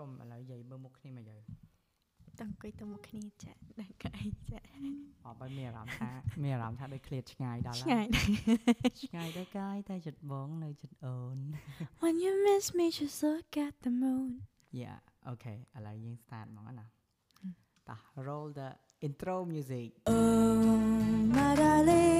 ចំឥឡូវយាយមើលមុខគ្នាមកយើតអង្គុយទៅមុខគ្នាចាក់ដល់កៅអីចាក់អបហើយមានអារម្មណ៍ថាមានអារម្មណ៍ថាដូចឃ្លាតឆ្ងាយដល់ឆ្ងាយឆ្ងាយទៅកាយតែចិត្តបងនៅចិត្តអូន When you miss me just look at the moon Yeah okay ឥឡូវយើង start ហ្មងណាតោះ roll the intro music Oh my darling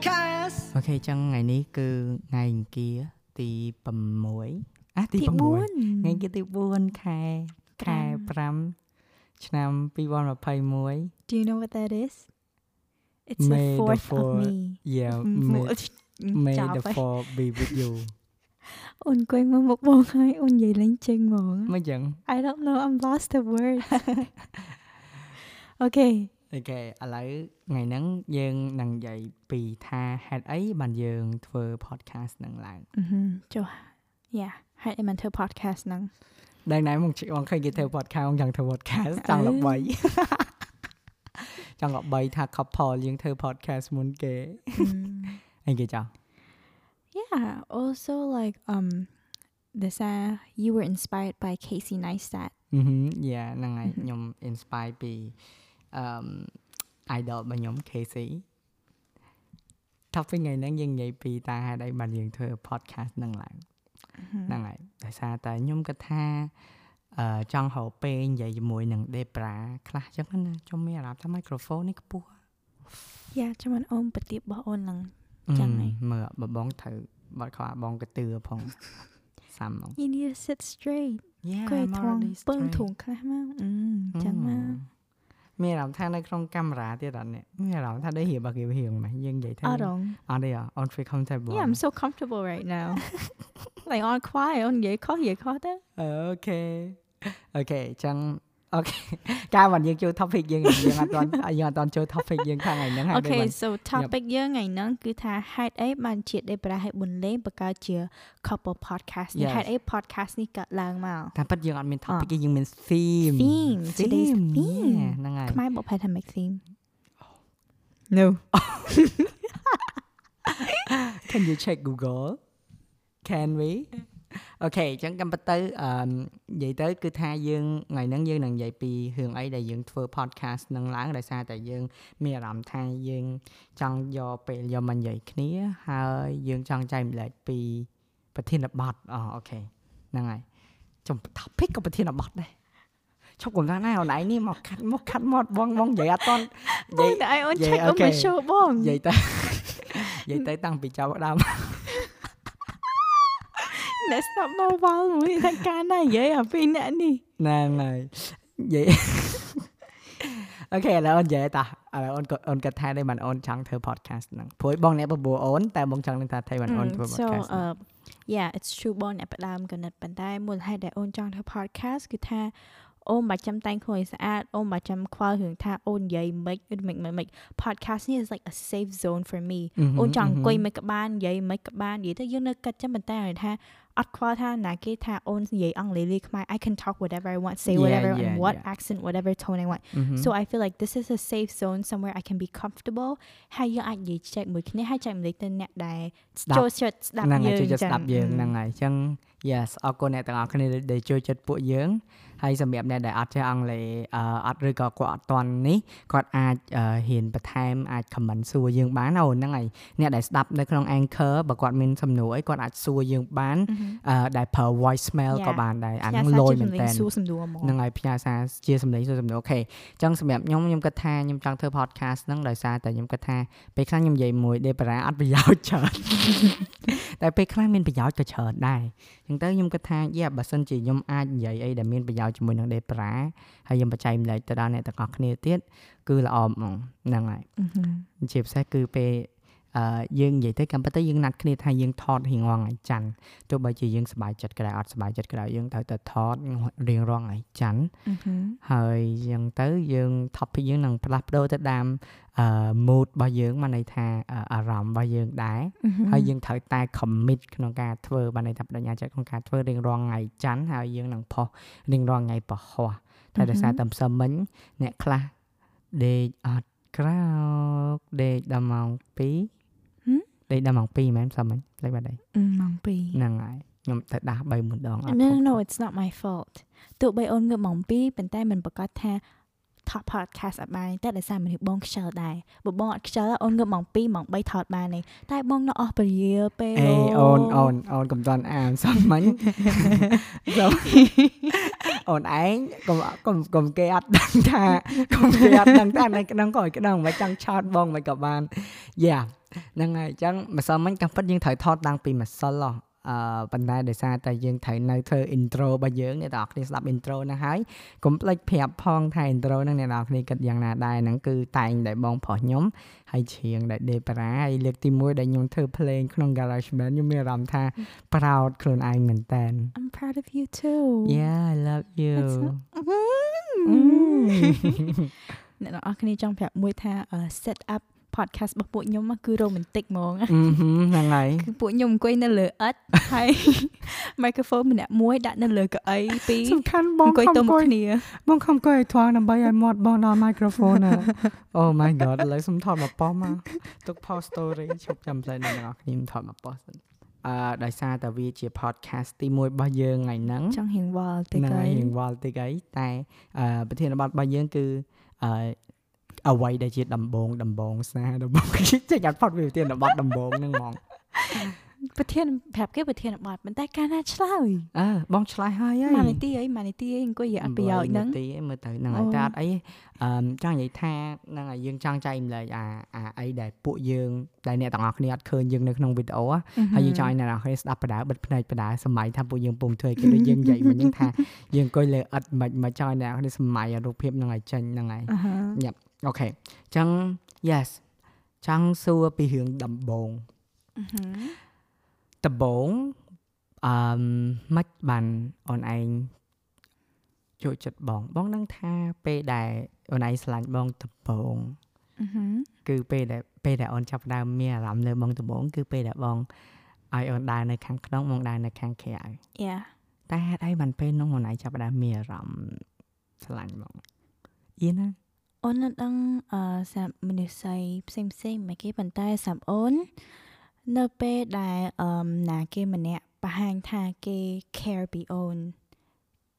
podcast អូខេចឹងថ្ងៃនេះគឺថ្ងៃអង្គារទី6អាទី ទី 6 4 ថ្ងៃអង្គារទី4ខែខែ5ឆ្នាំ2021 Do you know what that is? It's May the the 4th of fourth. me Yeah may, may the four be with you អូនគួយមកមុខបងហើយអូននិយាយលេងចេញហ្មង មិនចឹង I don't know I'm lost of words Okay អូខេឥឡូវថ្ងៃហ្នឹងយើងនឹងនិយាយពីថាហេតុអីបានយើងធ្វើ podcast ហ្នឹងឡើងអឺហឹមចុះ Yeah ហើយឯមិនធ្វើ podcast ហ្នឹងដឹងដែរមកបងឃើញគេធ្វើ podcast បងចង់ធ្វើ podcast ចង់ល្បីចង់ល្បីថា couple យើងធ្វើ podcast មុនគេអីគេចង់ Yeah also like um this uh you were inspired by Casey Neistat អឺហឹម yeah ហ្នឹងហើយខ្ញុំ inspire ពី អឺ idol របស់ខ្ញុំ Casey topic ថ្ងៃហ្នឹងយើងនិយាយពីតាហេតុអីបានយើងធ្វើ podcast ហ្នឹងឡើងហ្នឹងហើយដោយសារតែខ្ញុំគិតថាអឺចង់រកពេលនិយាយជាមួយនឹង Debra ខ្លះចឹងណាខ្ញុំមានអារម្មណ៍ថា microphone នេះខ្ពស់ Yeah ចាំមិនអូនប្រទៀបរបស់អូនឡើងចឹងហើយមើលបបងត្រូវបាត់ខ្វះបងកទឿផងសាំហ្មង You need to sit straight Yeah គួយ I'm ធំ already ពឹង straight ធុងខ្លះមកអឺចឹងមក មានអារម្មណ៍ថានៅក្នុងកាមេរ៉ាទៀតអត់នេះមានអារម្មណ៍ថាដូចរៀបបាក់គេរៀងមកយើងនិយាយថាអត់រងអត់ទេអត់ feel comfortable Yeah I'm so comfortable right now like on quiet អូននិយាយខុសនិយាយខុសទៅអូខេអូខេអញ្ចឹង អូខេកាលបានយើងចូល topic យើងយើងអត់ទាន់យើងអត់ទាន់ចូល topic យើងខាងថ្ងៃហ្នឹងហើយដូច Okay បាន so topic យើងថ្ងៃហ្នឹងគឺថាហេតុអីបានជាដេប្រាហេតុប៊ុនលេងបង្កើតជា couple podcast នេះ Yes. ហេតុអី podcast នេះកើតឡើងមកតាមពិតយើងអត់មាន topic ទេយើងមាន theme theme today's Theme, theme yeah ហ្នឹងហើយខ្មែរបុកផែថា make theme No Can you check Google Can we អូខេអញ្ចឹងកម្មពិតទៅអឺនិយាយទៅ គឺថាយើងថ្ងៃហ្នឹងយើងនឹងនិយាយពីរឿងអីដែលយើងធ្វើ podcast ហ្នឹងឡើងដោយសារតែយើង មានអារម្មណ៍ថាយើងចង់យកពេលយកមកនិយាយគ្នា ហើយយើងចង់ចែកម្លែកពី ប្រធានបទអូអូខេហ្នឹងហើយចំ topic ក៏ប្រធានបទដែរឈប់កុំថាណាអូនឯងនេះមកខាត់មកខាត់មកបងបងនិយាយអត់តន់និអូយាយនតែឲ្យអូននិយាយ check អូន okay មក show បងនិយាយទៅនិយាយទៅតាំងពីចាប់ផ្ដើម អ្នកស្ដាប់មកវល់មួយថាការណានិយាយអំពីអ្នកនេះហ្នឹងហើយនិយាយអូខេឥឡូវអូននិយាយតាឥឡូវអូនក៏អូនគិតថាដែរបានអូនចង់ធ្វើ podcast ហ្នឹងព្រោះបងអ្នកបបួលអូនតែបងចង់នឹងថាថៃបានអូនធ្វើ so podcast ហ្នឹង uh yeah it's true បងអ្នកផ្ដើមកណិតប៉ុន្តែមូលហេតុដែលអូនចង់ធ្វើ podcast គឺថា អូនបាច់ចាំតែងខ្លួនឲ្យស្អាតអូនបាច់ចាំខ្វល់រឿងថាអូននិយាយមិនមិនមិនមិន podcast នេះ is like a safe zone for me អូនចង់អង្គុយមិនក៏បាននិយាយមិនក៏បាននិយាយទៅយើងនៅគិតចឹងប៉ុន្តែឲ្យថាអត់ខ្វល់ថាណាគេថាអូននិយាយអង់គ្លេសលេខ្មែរ I can talk whatever I want say Yeah, whatever yeah, in what yeah. accent whatever tone I want ម so I feel like this is a safe zone somewhere I can be comfortable ហើយយើងអាចនិយាយចែកមួយគ្នាហើយចែកម្លេចទៅអ្នកដែលស្ដាប់ចូលចិត្តស្ដាប់ហ្នឹងយើហើយងជួយចិត្តស្ដាប់យើងហ្នឹងហើយអញ្ចឹង yes អរគុណអ្នកទាំងអស់គ្នាដែលជួយចិត្តពួកយើង ហើយសម្រាប់អ្នកដែលអត់ចេះអង់គ្លេសអឺអត់ឬក៏គាត់អត់តន់នេះគាត់អាចអឺហ៊ានបន្ថែមអាច comment សួរយើងបានអូហ្នឹងហើយអ្នកដែលស្ដាប់នៅក្នុង Anchor បើគាត់មានសំណួរអីគាត់អាចសួរយើងបានអឺដែលប្រើ voicemail ក៏ Yeah. បានដែរអាអាហ្នឹងនឹងលលយយមែមែននតើតើសួរសំដួរហ្មងហ្នឹងហើយផ្ញើសារជាសម្លេងសួរសំណួរអូខេអញ្ចឹងសម្រាប់ខ្ញុំខ្ញុំគិតថាខ្ញុំចង់ធ្វើ podcast ហ្នឹងដោយសារតែខ្ញុំគិតថាពេលខ្លះខ្ញុំនិយាយមួយ Debra អត់ប្រយោជន៍ច្រើនតែពេលខ្លះមានប្រយោជន៍ក៏ច្រើនដែរអញ្ចឹងទៅខ្ញុំគិតថាយ៉ាបើសិនជាខ្ញុំអាចនិយាយអីដែលមានប្រយោជន៍ជាមួយនឹង Debra ហើយខ្ញុំបច្ចេកម្លែកទៅដល់អ្នកទាំងអស់គ្នាទៀតគឺល្អហ្មងហ្នឹងហើយអឺហឹមជាពិសេសគឺពេលអឺយើងនិយាយទៅកម្មពិតទៅយើងណាត់គ្នាថាយើងថតរៀងរាល់ថ្ងៃច័ន្ទទោះបីជាយើងសប្បាយចិត្តក៏ដោយអត់សប្បាយចិត្តក៏ដោយយើងត្រូវតែថតរៀងរាល់ថ្ងៃច័ន្ទ Mhm. ហើយអញ្ចឹងទៅយើង topic យើងនឹងផ្លាស់ប្ដូរទៅតាមអឺ mood របស់យើងបានន័យថាអឺអារម្មណ៍របស់យើងដែរ Mhm. ហើយយើងត្រូវតែ commit ក្នុងការធ្វើបានន័យថាបដិញ្ញាចិត្តក្នុងការធ្វើរៀងរាល់ថ្ងៃច័ន្ទហើយយើងនឹងផុសរៀងរាល់ថ្ងៃពហុតែដោយសារតែម្សិលមិញអ្នកខ្លះដេកអត់ក្រោកដេកដល់ម៉ោង2ហឹមដេកដល់ម៉ោង2មែនម្សិលមិញលេខបាត់ហើយ Mm, ម៉ោង2ហ្នឹងហើយខ្ញុំទៅដាស់3 4ដងអត់ No no no it's not my fault ទោះបីអូនងើបម៉ោង2ប៉ុន្តែមិនប្រកាសថា top podcast អត់បានទេតែដោយសារមនុស្សបងខ្ជិលដែរបើបងអត់ខ្ជិលអូនងើបម៉ោង2ម៉ោង3ថតបានទេតែបងនៅអស់ពលាពេលអេអូនអូនអូនកុំតន់អានសំមិញសូមអូនឯងកុំកុំកុំគេអត់ដឹងថាកុំគេអត់ដឹងថានៅក្នុងក៏ក្តងមិនចង់ឆោតបងមិនក៏បានយ៉ាហ្នឹងហើយអញ្ចឹងម្សិលមិញកំពិតយើងត្រូវថតតាំងពីម្សិលហ៎ អឺប៉ុន្តែដោយសារតែយើងត្រូវនៅធ្វើ intro របស់យើងអ្នកទាំងអស់គ្នាស្ដាប់ intro ហ្នឹងហើយកុំភ្លេចប្រាប់ផងថា intro ហ្នឹងអ្នកទាំងអស់គ្នាគិតយ៉ាងណាដែរហ្នឹងគឺតែងតែបងប្រុសខ្ញុំហើយច្រៀងដែលដេបារ៉ាហើយលើកទី1ដែលខ្ញុំធ្វើភ្លេងក្នុង GarageBand ខ្ញុំមានអារម្មណ៍ថា proud ខ្លួនឯងមែនតើ I'm proud of you too Yeah I love you Mm. អ្នកនរអស់គ្នាចង់ប្រាប់មួយថាអឺ set up podcast របស់ពួកខ្ញុំគឺ romantic ហ្មងអឺហ្នឹងហើយគឺពួកខ្ញុំអង្គុយនៅលើឥដ្ឋហើយ microphone ម្នាក់មួយដាក់នៅលើកៅអីពីរសំខាន់បងអង្គុយខំទុំអង្គុយគ្នាបងខំអង្គុយឲ្យធွာដើម្បីឲ្យមាត់បងដល់ microphone ណា Oh my god ឥឡូវសុំថតមកប៉ោះមកទុក post story ឈប់ចាំផ្លែអ្នកនរគ្នាថតមកប៉ោះសិនអឺដោយសារតែវាជា podcast ទី1របស់យើងថ្ងៃហ្នឹងចង់ហៀងវល់តិចហ្នឹងហើហើយយរៀងវល់តិចអីតែអឺប្រធានបទរបស់យើងគឺអឺ អ្វីដែលជាដំបងដំបងសារដំបងចេញអត់ផុតពីប្រធានបទដំបងហ្នឹងហ្មងប្រធានប្រាប់គេប្រធានបទប៉ុន្តែកាលណាឆ្លើយអើបងឆ្លើយហើយហីម៉ានីទីអីម៉ានីទីអីអង្គុយនិយាយអត់ប្រយោជន៍ហ្នឹងទីឯងមើលទៅហ្នឹងហើយអូតែអត់អីអឺចង់និយាយថាហ្នឹងហើយយើងចង់ចែកម្លែកអាអាអីដែលពួកយើងដែលអ្នកទាំងអស់គ្នាអត់ឃើញយើងនៅក្នុងវីដេអូហើយយើងចង់ឲ្យអ្នកទាំងអស់គ្នាស្ដាប់បដាបិទភ្នែកបដាសម័យថាពួកយើងពងធ្វើគេដូចយើងនិយាយមិញហ្នឹងថាយើងអង្គុយលើអិតមិនមិនចង់ឲ្យអ្នកទាំងអស់គ្នាសម័យរូបភាពហ្នឹងឲ្យចេញហ្នឹងហើយអឺហឺ អូខេអញ្ចឹង yes ចង់សួរពីរឿងដំបងអឺហឺដំបងអឺមិនបានអូនឯងចូលចិត្តបងបងនឹងថាពេលដែលអូនឯងឆ្លាញ់បងដំបងអឺហឺគឺពេលដែលពេលដែលអូនចាប់ផ្ដើមមានអារម្មណ៍លើបងដំបងគឺពេលដែលបងឲ្យអូនដើរនៅខាងក្នុងបងដើរនៅខាងក្រៅ Yeah តែហេតុអីបានពេលនោះអូនឯងចាប់ផ្ដើមមានអារម្មណ៍ឆ្លាញ់បងអៀនណា អូននៅដឹងអឺសម្រាប់មនុស្សស្រីផ្សេងផ្សេងៗមកគេប៉ុន្តែសម្រាប់អូននៅពេលដែលអឺណាគេម្នាក់បង្ហាញថាគេ care ពីអូន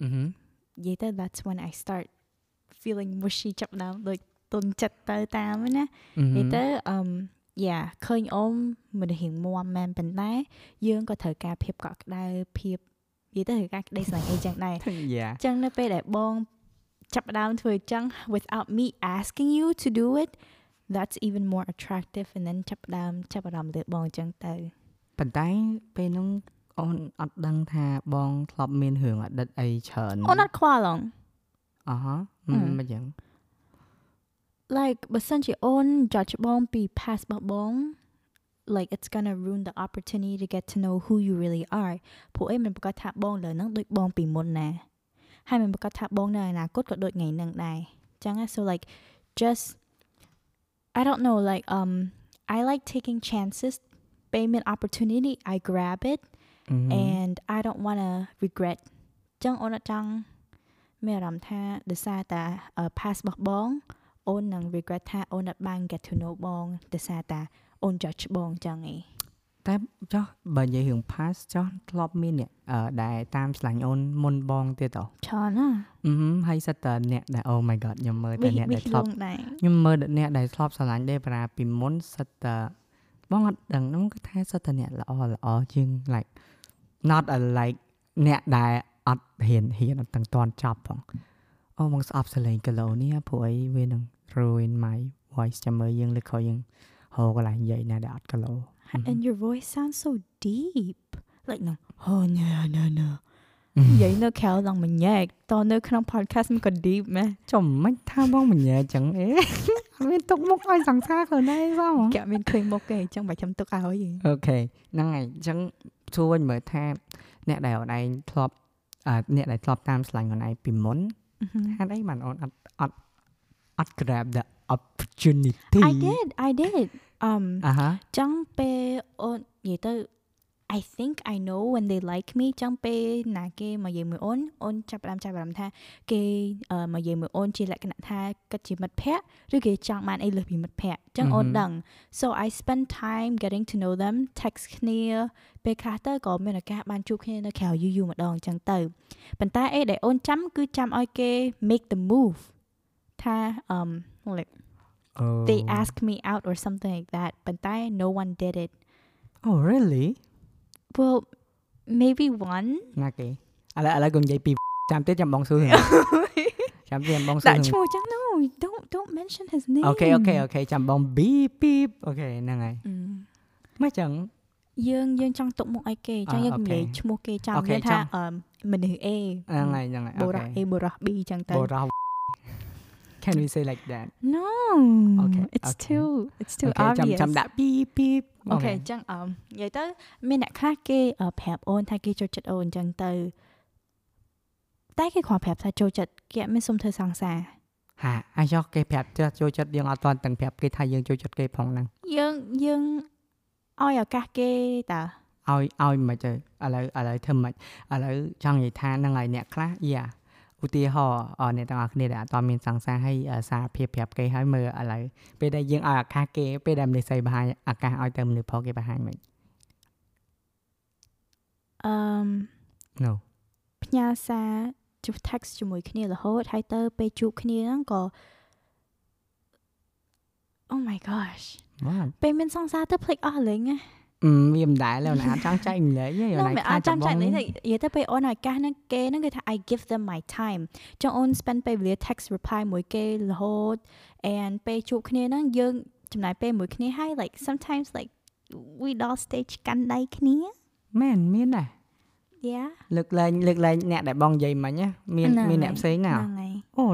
អឺហឹមនិយាយទៅ that's when I start feeling mushy ចាប់ផ្ដើមដូចទុនចិត្តទៅតាមហ្នឹងណាអឺហឹនិយាយមទៅអឺយ៉ាឃើញអូនមិនរៀងមាំមែនប៉ុន្តែយើងក៏ត្រូវការភាពកក់ក្ដៅភាពនិយាយទៅត្រូវការក្តីស្រឡាញ់អីចឹងដែរយ៉ាចឹងនៅពេលដែលបង ចាប់ផ្ដើមធ្វើចឹង without me asking you to do it that's even more attractive and then ចាប់ផ្ដើមចាប់អារម្មណ៍លើបងចឹងទៅ ប៉ុន្តែពេលនោះអូនអត់ដឹងថាបងធ្លាប់មានរឿងអតីតអីច្រើន អូនអត់ខ្វល់ហង អឺហ៎ អឺ មិនយ៉ាង like បើសិនជាអូន judge បងពី past របស់បង like it's gonna ruin the opportunity to get to know who you really are ពួកអីមិនប្រកាសថាបងលើហ្នឹងដូចបងពីមុនណា ហើយមិនប្រកាសថាបងនៅអនាគតក៏ដូចថ្ងៃហ្នឹងដែរចឹងណា so like just I don't know like um I like taking chances ពេលមាន opportunity I grab it អឺ and I don't want to regret ចឹងអូនអត់ចង់មានអារម្មណ៍ថាដោយសារតែអឺ past របស់បងអូននឹង regret ថាអូនអត់បាន get to know បងដោយសារតែអូន judge បងចឹងឯង តែចុះបើនិយាយរឿង pass ចុះធ្លាប់មានអ្នកអឺដែលតាមឆ្លាញ់អូនមុនបងទៀតតច្រើនណាអឺហឹមហើយសិតតែអ្នកដែល oh my god ខ្ញុំមើលតែអ្នកដែលធ្លាប់ដែរខ្ញុំមើលតែអ្នកដែលធ្លាប់ឆ្លាញ់ដេប្រាពីមុនសិតតែបងអត់ដឹងខ្ញុំគឺថាសិតតែអ្នកល្អល្អជាង like not a like អ្នកដែលអត់ហ៊ានហ៊ានអត់ទាំងតន់ចប់ផងអូបងស្អប់សលេងគីឡូនេះព្រោះអីវានឹង ruin my voice ចាំមើលយើងលើកក្រោយយើងហៅកន្លែងនិយាយណាដែលអត់គីឡូ and your voice sounds so deep like no oh no no no និយាយនៅក្រៅឡើងមួយញែកតនៅក្នុង podcast มันក៏ deep មែនចំមិនថាបងមិនញ៉ែចឹងអេអត់មានទុកមុខឲ្យសង្សារខ្លួនឯងសោះគេអត់មានឃើញមុខទេអញ្ចឹងបើខ្ញុំទុកឲ្យទេអូខេហ្នឹងហើយអញ្ចឹងសួរវិញមើលថាអ្នកដែលអូនឯងធ្លាប់អឺអ្នកដែលធ្លាប់តាមស្លាញ់ខ្លួនឯងពីមុនហេតុអីបានអូនអត់អត់អត់ grab the opportunity I did I did um អាហាចឹងពេលអូននិយាយទៅ I think I know when they like me ចឹងពេលណាគេមកនិយាយមួយអូនអូនចាប់ផ្ដើមចាប់អារម្មណ៍ថា គេអឺមកនិយាយមួយអូនជាលក្ខណៈថាគិតជាមិត្តភ័ក្តិឬគេចង់បានអីលើសពីមិត្តភ័ក្តិចឹងអូនដឹង so I spend time getting to know them text គ្នាពេលខ្លះទៅក៏មានឱកាសបានជួបគ្នានៅក្រៅយូរយូរម្ដងចឹងទៅប៉ុន្តែអីដែលអូនចាំគឺចាំឲ្យគេ make the move ថា um like អូ they ask me out or something like that ប៉ុន្តែ no one did it Oh really well maybe one ណាគេឥឡូវឥឡូវកុំនិយាយពីចាំទៀតចាំបងសួររឿងចាំទៀតបងសួរដាក់រឿងឈ្មោះចឹង no don't don't mention his name អូខេអូខេអូខេចាំបង beep beep អូខេហ្នឹងហើយអឺមកចឹងយើងយើងចង់ទុកមុខឲ្យគេចឹងអ่าយើងអូនិខេយាយឈ្មោះគេចាំអូខេមានចថាង់អឺមនុស្ស A ហ្នឹងហើយហ្នឹងហើយបុអូរខេស A បុរស B ចឹងទៅបុរស Can we say like that no Okay, it's okay. too it's too អូខេចាំ obvious ចាំដាក់ beep beep អូខេចឹងអឺនិយាយទៅមានអ្នកខ្លះគេអឺប្រាប់អូនថាគេចូលចិត្តអូនចឹងទៅតែគេគ្រាន់ប្រាប់ថាចូលចិត្តគេអត់មានសុំធ្វើសង្សារហាអាយ៉ោះគេប្រាប់ចេះចូលចិត្តយើងអត់ទាន់ទាំងប្រាប់គេថាយើងចូលចិត្តគេផងហ្នឹងយើងយើងឲ្យឱកាសគេតើឲ្យឲ្យមិនទៅឥឡូវឥឡូវធ្វើមិនឥឡូវចង់និយាយថាហ្នឹងហើយអ្នកខ្លះយ៉ា ឧទាហរណ៍អអ្នកទាំងអស់គ្នាដែលអត់ទាន់មានសង្សារហើយអ่าសារភាពប្រាប់គេហើយមើលឥឡូវពេលដែលយើងឲ្យឱកាសគេពេលដែលមនុស្សស្រីបង្ហាញឱកាសឲ្យទៅមនុស្សប្រុសគេបង្ហាញមិនអឺ No ផ្ញើសារជួប text ជាមួយគ្នារហូតហើយទៅពេលជួបគ្នាហ្នឹងក៏ Oh my gosh What ពេលមានសង្សារទៅភ្លេចអស់លេងណាអឺ វាមិនដែលឡើយណាអត់ចង់ចែកម្លែកទេនោះណាមិនអត់ចាំចាច់លេងទេនិយាយទៅពេលអូនឲ្យឱកាសហ្នឹងគេហ្នឹងគឺថា I give them my time ចង់អូន spend ពេលវេលា text reply មួយគេរហូត and ពេលជួបគ្នាហ្នឹងយើងចំណាយពេលមួយគ្នាហើយ like sometimes like we all stage កាន់ដៃគ្នាមែនមានដែរ yeah លើកលែងលើកលែងអ្នកដែលបងនិយាយមិញណាមានហ្នឹងមានហើយអ្នកផ្សេងណាហ្នឹងហើយអូ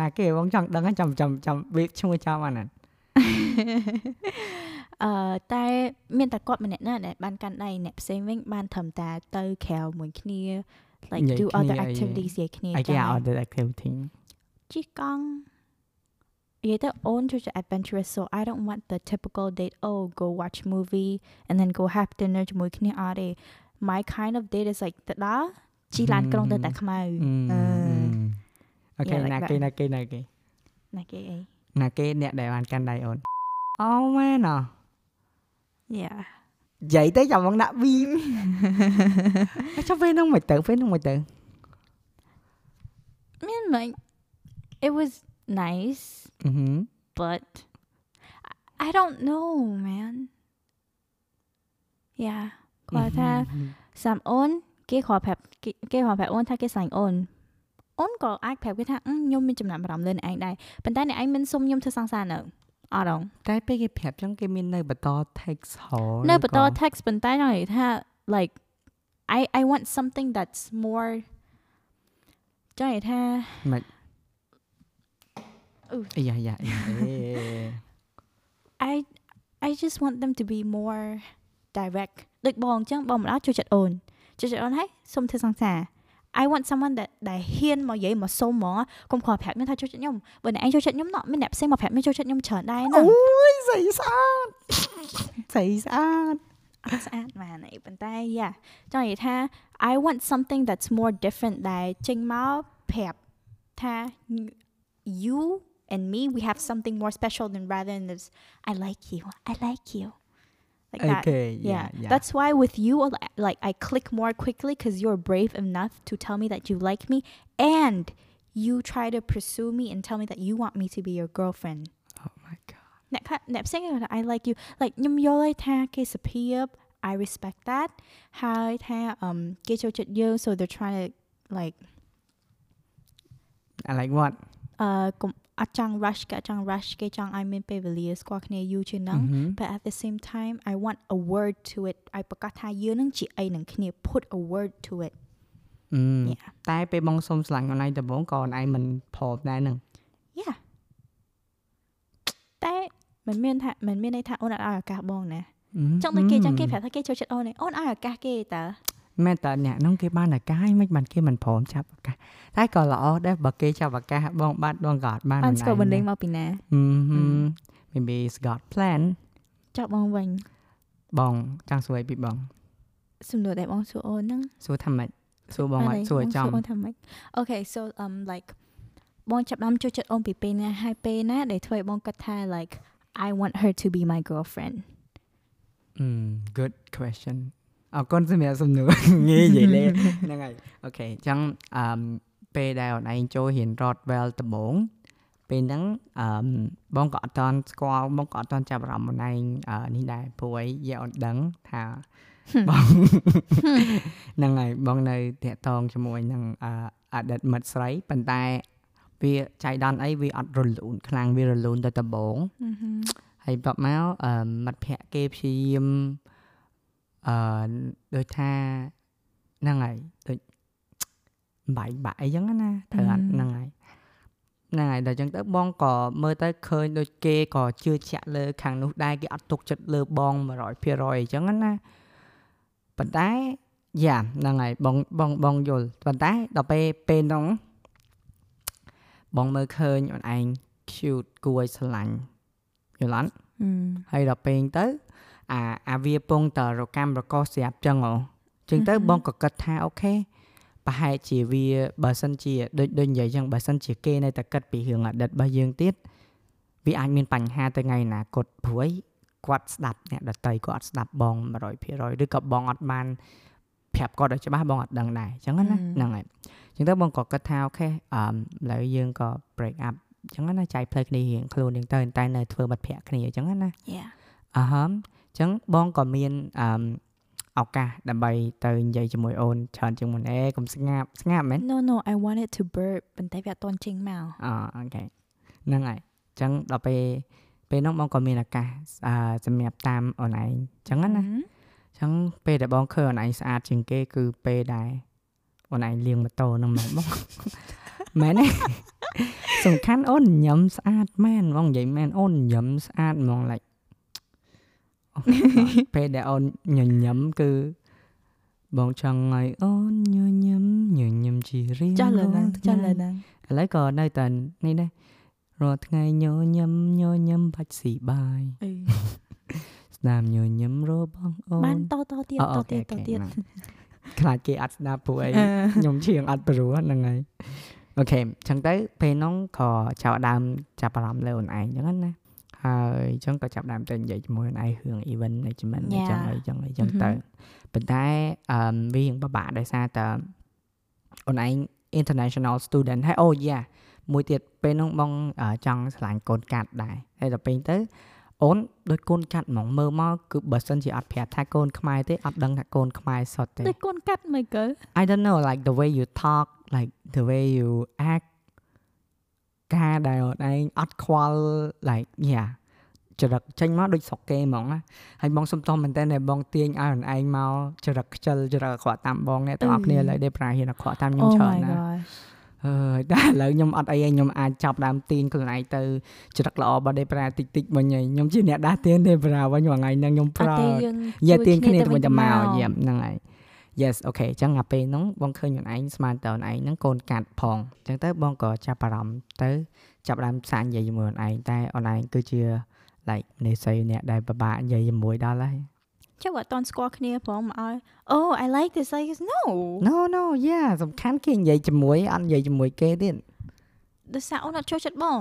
ណាគេបងចង់ដឹងហើយចាំចាំចាំវាឈ្មោះចាំអាហ្នឹង អឺតែមានតែគាត់ម្នាក់ណាដែលបានកាន់ដៃអ្នកផ្សេងវិញបានត្រឹមតែទៅក្រៅមួយគ្នា like និយាយ do គ្នា other អី activities និយាយគ្នាអាចឹគេងអហើយត់ activity ជិះកង់និយាយទៅអូនចូលចិត្ត adventurous so I don't want the typical date oh go watch movie and then go have dinner ជាមួយគ្នាអត់ទេ my kind of date is like ទៅដល់ជិះឡានក្រុងទៅតែខ្មៅអឺអូខេ Yeah, like ណា that. គេណាគេណាគេណាគេអីណាគេអ្នកដែលបានកាន់ដៃអូនអូមែនអ yeah និយាយទៅចាំបងដាក់វីចាំពេលហ្នឹងមិនទៅពេលហ្នឹងមិនទៅ I mean like it was nice អឺហឺ but I- I don't know man yeah គាត់ថាសាមអូនគេគ្រាន់ប្រាប់គេគេគ្រាន់ប្រាប់អូនថាគេស្រឡាញ់អូនអូនក៏អាចប្រាប់គេថាអឺខ្ញុំមានចំណាប់អារម្មណ៍លើអ្នកឯងដែរប៉ុន្តែអ្នកឯងមិនសុំខ្ញុំធ្វើសង្សារនៅ អត់ហងតែពេលគេប្រាប់ចឹងគេមាននៅបន្ត text ហោនៅបន្ត text ប៉ុន្តែចង់និយាយថា like I I want something that's more ចង់និយាយថាអាយ៉ាយ៉ាអេ I I just want them to be more direct ដូចបងអញ្ចឹងបងម្ដងចូលចិត្តអូនចូលចិត្តអូនហើយសុំធ្វើសង្សារ I want someone that ដែលហ៊ានមកនិយាយមកសុំហ្មងកុំខកប្រាប់ខ្ញុំថាចូលចិត្តខ្ញុំបើអ្នកឯងចូលចិត្តខ្ញុំណោះមានអ្នកផ្សេងមកប្រាប់ខ្ញុំចូលចិត្តខ្ញុំច្រើនដែរហ្នឹង អូយស្អីស្អាតស្អីស្អាត អត់ស្អាតមែនទេប៉ុន្តែយ៉ាចង់និយាយថា I want something that's more different ដែលចេញមកប្រាប់ថា you and me we have something more special than rather than this I like you I like you like អូ that ខេ yeah, យ៉ាយ៉ា that's why with you like I click more quickly because you're brave enough to tell me that you like me and you try to pursue me and tell me that you want me to be your girlfriend Oh my god អ្នកខ្លះអ្នកផ្សេងគេថា I like you like ខ្ញុំយល់ហើយថាគេសុភាព I respect that ហើយថា um គេចូលចិត្តយើង so they're trying to like I like what អឺកុំ អត់ចង់ rush គេអត់ចង់ rush គេចង់ឲ្យមានពេលវេលាស្គាល់គ្នាយូរជាងហ្នឹង Mhm. but at the same time I want a word to it ឲ្យប្រកាសថាយើងនឹងជាអីនឹងគ្នា put a word to it អឺ Yeah តែពេលបងសុំឆ្លាញ់អូនឯងដំបូងក៏អូនឯងមិនព្រមដែរនឹង Yeah តែមិនមានថាមិនមានន័យថាអូនអត់ឲ្យឱកាសបងណាចង់តែគេចង់គេប្រាប់ថាគេចូលចិត្តអូនឯងអូនឲ្យឱកាសគេតើ មែនតើអ្នកនោះគេបានឱកាសហើយមិនបានគេមិនព្រមចាប់ឱកាសតែក៏ល្អដែរបើគេចាប់ឱកាសបងបាត់បងក៏អត់បានបានស្គាល់បណ្ដេញមកពីណាអឺ maybe it's got plan ចប់បងវិញបងចង់សួរអីពីបងសំណួរដែលបងសួរអូនហ្នឹងសួរថាម៉េចសួរបងអត់សួរចំអូនថាម៉េច Okay so um like បងចាប់ដើមចូលចិត្តអូនពីពេលណាហើយពេលណាដែលធ្វើឲ្យបងគិតថា like I want her to be my girlfriend អឺ good question អរគុណសម្រាប់សំណួរងាយនិយាយលេងហ្នឹងហើយអូខេអញ្ចឹងអឺពេលដែលអូនឯងចូលរៀន Rodwell ដំបូងពេលហ្នឹងអឺបងក៏អត់តន់ស្គាល់បងក៏អត់តន់ចាប់អារម្មណ៍អូនឯងអឺនេះដែរព្រោះអីយកអូនដឹងថាបងហ្នឹងហើយបងនៅតាក់តងជាមួយនឹងអឺអតីតមិត្តស្រីប៉ុន្តែវាចៃដន្យអីវាអត់រលូនខ្លាំងវារលូនទៅដំបូងហើយបន្ទាប់មកអឺមិត្តភ័ក្តិគេព្យាយាម អឺដូចថាហ្នឹងហើយដូចបាយបាក់អីចឹងណាត្រូវអត់អឺហ្នឹងហើយហ្នឹងហើយដល់ចឹងទៅបងក៏មើលទៅឃើញដូចគេក៏ជឿជាក់លើខាងនោះដែរគេអត់ទុកចិត្តលើបង100%អីចឹងណាប៉ុន្តែយ៉ាហ្នឹងហើយបងបងបងយល់ប៉ុន្តែដល់ពេលពេលហ្នឹងបងមើលឃើញអូនឯង cute គួរឲ្យស្រឡាញ់យល់អត់ហើយដល់ពេលទៅ អាអាវាពងតរកម្មរកោស្រាប់ចឹងហ៎ចឹងទៅអឺហឺបងក៏គិតថាអូខេប្រហែលជាវាបើសិនជាដូចដូចនិយាយចឹងបើសិនជាគេនៅតែគិតពីរឿងអតីតរបស់យើងទៀតវាអាចមានបញ្ហាទៅថ្ងៃអនាគតព្រួយគាត់ស្ដាប់អ្នកដតីគាត់អត់ស្ដាប់បង100%ឬក៏បងអត់បានប្រាប់គាត់ឲ្យច្បាស់បងអត់ដឹងដែរចឹងណាហឹមហ្នឹងហើយចឹងទៅបងក៏គិតថាអូខេអឺឥឡូវយើងក៏ break up ចឹងណាចែកផ្លូវគ្នារៀងខ្លួនយើងទៅតែនៅធ្វើបាត់ភ័ក្រគ្នាចឹងណា Yeah អឺហមអញ្ចឹងបងក៏មានអឺឱកាសដើម្បីទៅនិយាយជាមួយអូនច្រើនជាងមុនអេកុំស្ងាប់ស្ងាប់មែន No no I wanted to burp ប៉ុន្តែវាអត់តន់ចេញមកអអូខេហ្នឹងហើយអញ្ចឹងដល់ពេលពេលហ្នឹងបងក៏មានឱកាសអឺសម្រាប់តាមអូនឯងអញ្ចឹងណាអញ្ចឹងពេលដែលបងឃើញអូនឯងស្អាតជាងគេគឺពេលដែលអូនឯងលាងម៉ូតូហ្នឹងមែនបងមែនទេសំខាន់អូនញញឹមស្អាតមែនបងនិយាយមែនអូនញញឹមស្អាតហ្មង like អូ ពេលដែលអូនញញឹមគឺបងចង់ឲ្យអូនញញឹមញញឹមជារៀងចាស់លើហ្នឹងរាល់ចាស់លើថ្ងៃហ្នឹងឥឡូវក៏នៅតែនេះដែររាល់ថ្ងៃញញឹមញញឹមបាច់ស៊ីបាយអឺស្ដាប់ញញឹមរបស់អូនបានតតទៀតអូតអូខេទៀតអូតខេទៀតហ្នឹងខ្លាចគេអត់ស្ដាប់ព្រោះអីអឺខ្ញុំឈៀងអត់ព្រោះហ្នឹងហើយអូខេអញ្ចឹងទៅពេលហ្នឹងក៏ចាប់ផ្ដើមចាប់អារម្មណ៍លើអូនឯងអញ្ចឹងណា ហើយអញ្ចឹងក៏ចាប់ផ្ដើមទៅនិយាយជាមួយអូនឯងរឿង event management អញ្ចឹងអីអញ្ចឹងអីអញ្ចឹងទៅប៉ុន្តែអឺវារៀងពិបាកដោយសារតែអូនឯង international student ហើយអូ yeah មួយទៀតពេលហ្នឹងបងអឺចង់ឆ្លាញ់កូនកាត់ដែរហើយដល់ពេលទៅអូនដូចកូនកាត់ហ្មងមើលមកគឺបើសិនជាអត់ប្រាប់ថាកូនខ្មែរទេអត់ដឹងថាកូនខ្មែរសុទ្ធទេដូចកូនកាត់មិនកើ I don't know like the way you talk like the way you act ការដែលអូនឯងអត់ខ្វល់ like yeah ចរិតចេញមកដូចស្រុកគេហ្មងណាហើយបងសុំតមែនតើដែលបងទាញឲ្យអូនឯងមកចរិតខ្ជិលចរិតអាក្រក់តាមបងអ្នកទាំងអស់គ្នាឥឡូវដែលប្រាហ៊ានអាក្រក់តាមខ្ញុំ Oh ច្រើន my ណា gosh អើយតែឥឡូវខ្ញុំអត់អីឯងខ្ញុំអាចចាប់ដើមទាញខ្លួនឯងទៅចរិតល្អរបស់ដេប្រាតិចតិចៗវិញហើយខ្ញុំជាអ្នកដាស់ទាញដេប្រាវិញមួយថ្ងៃហ្នឹងខ្ញុំអត់ប្រើទេយើងយ៉ាទៀងជួយគ្នាទៅទៅវិញវិញទៅទៅមមកកយ៉ាហ្នឹងហើយ Yes អូខេអញ្ចឹងអាពេលហ្នឹងបងឃើញខ្លួនឯងស្មានតើខ្លួនឯងហ្នឹងកូនកាត់ផងអញ្ចឹងទៅបងក៏ចាប់អារម្មណ៍ទៅចាប់ផ្ដើមផ្សាយនិយាយជាមួយខ្លួនឯងតែខ្លួនឯងគឺជា like នេស័យអ្នកដែលពិបាកនិយាយជាមួយដល់ហើយចុះអត់តន់ស្គាល់គ្នាផងមកឲ្យ Oh I like this like this no No no yeah សំខាន់គេនិយាយជាមួយអត់និយាយជាមួយគេទៀតដោយសារអូនអត់ចូលចិត្តបង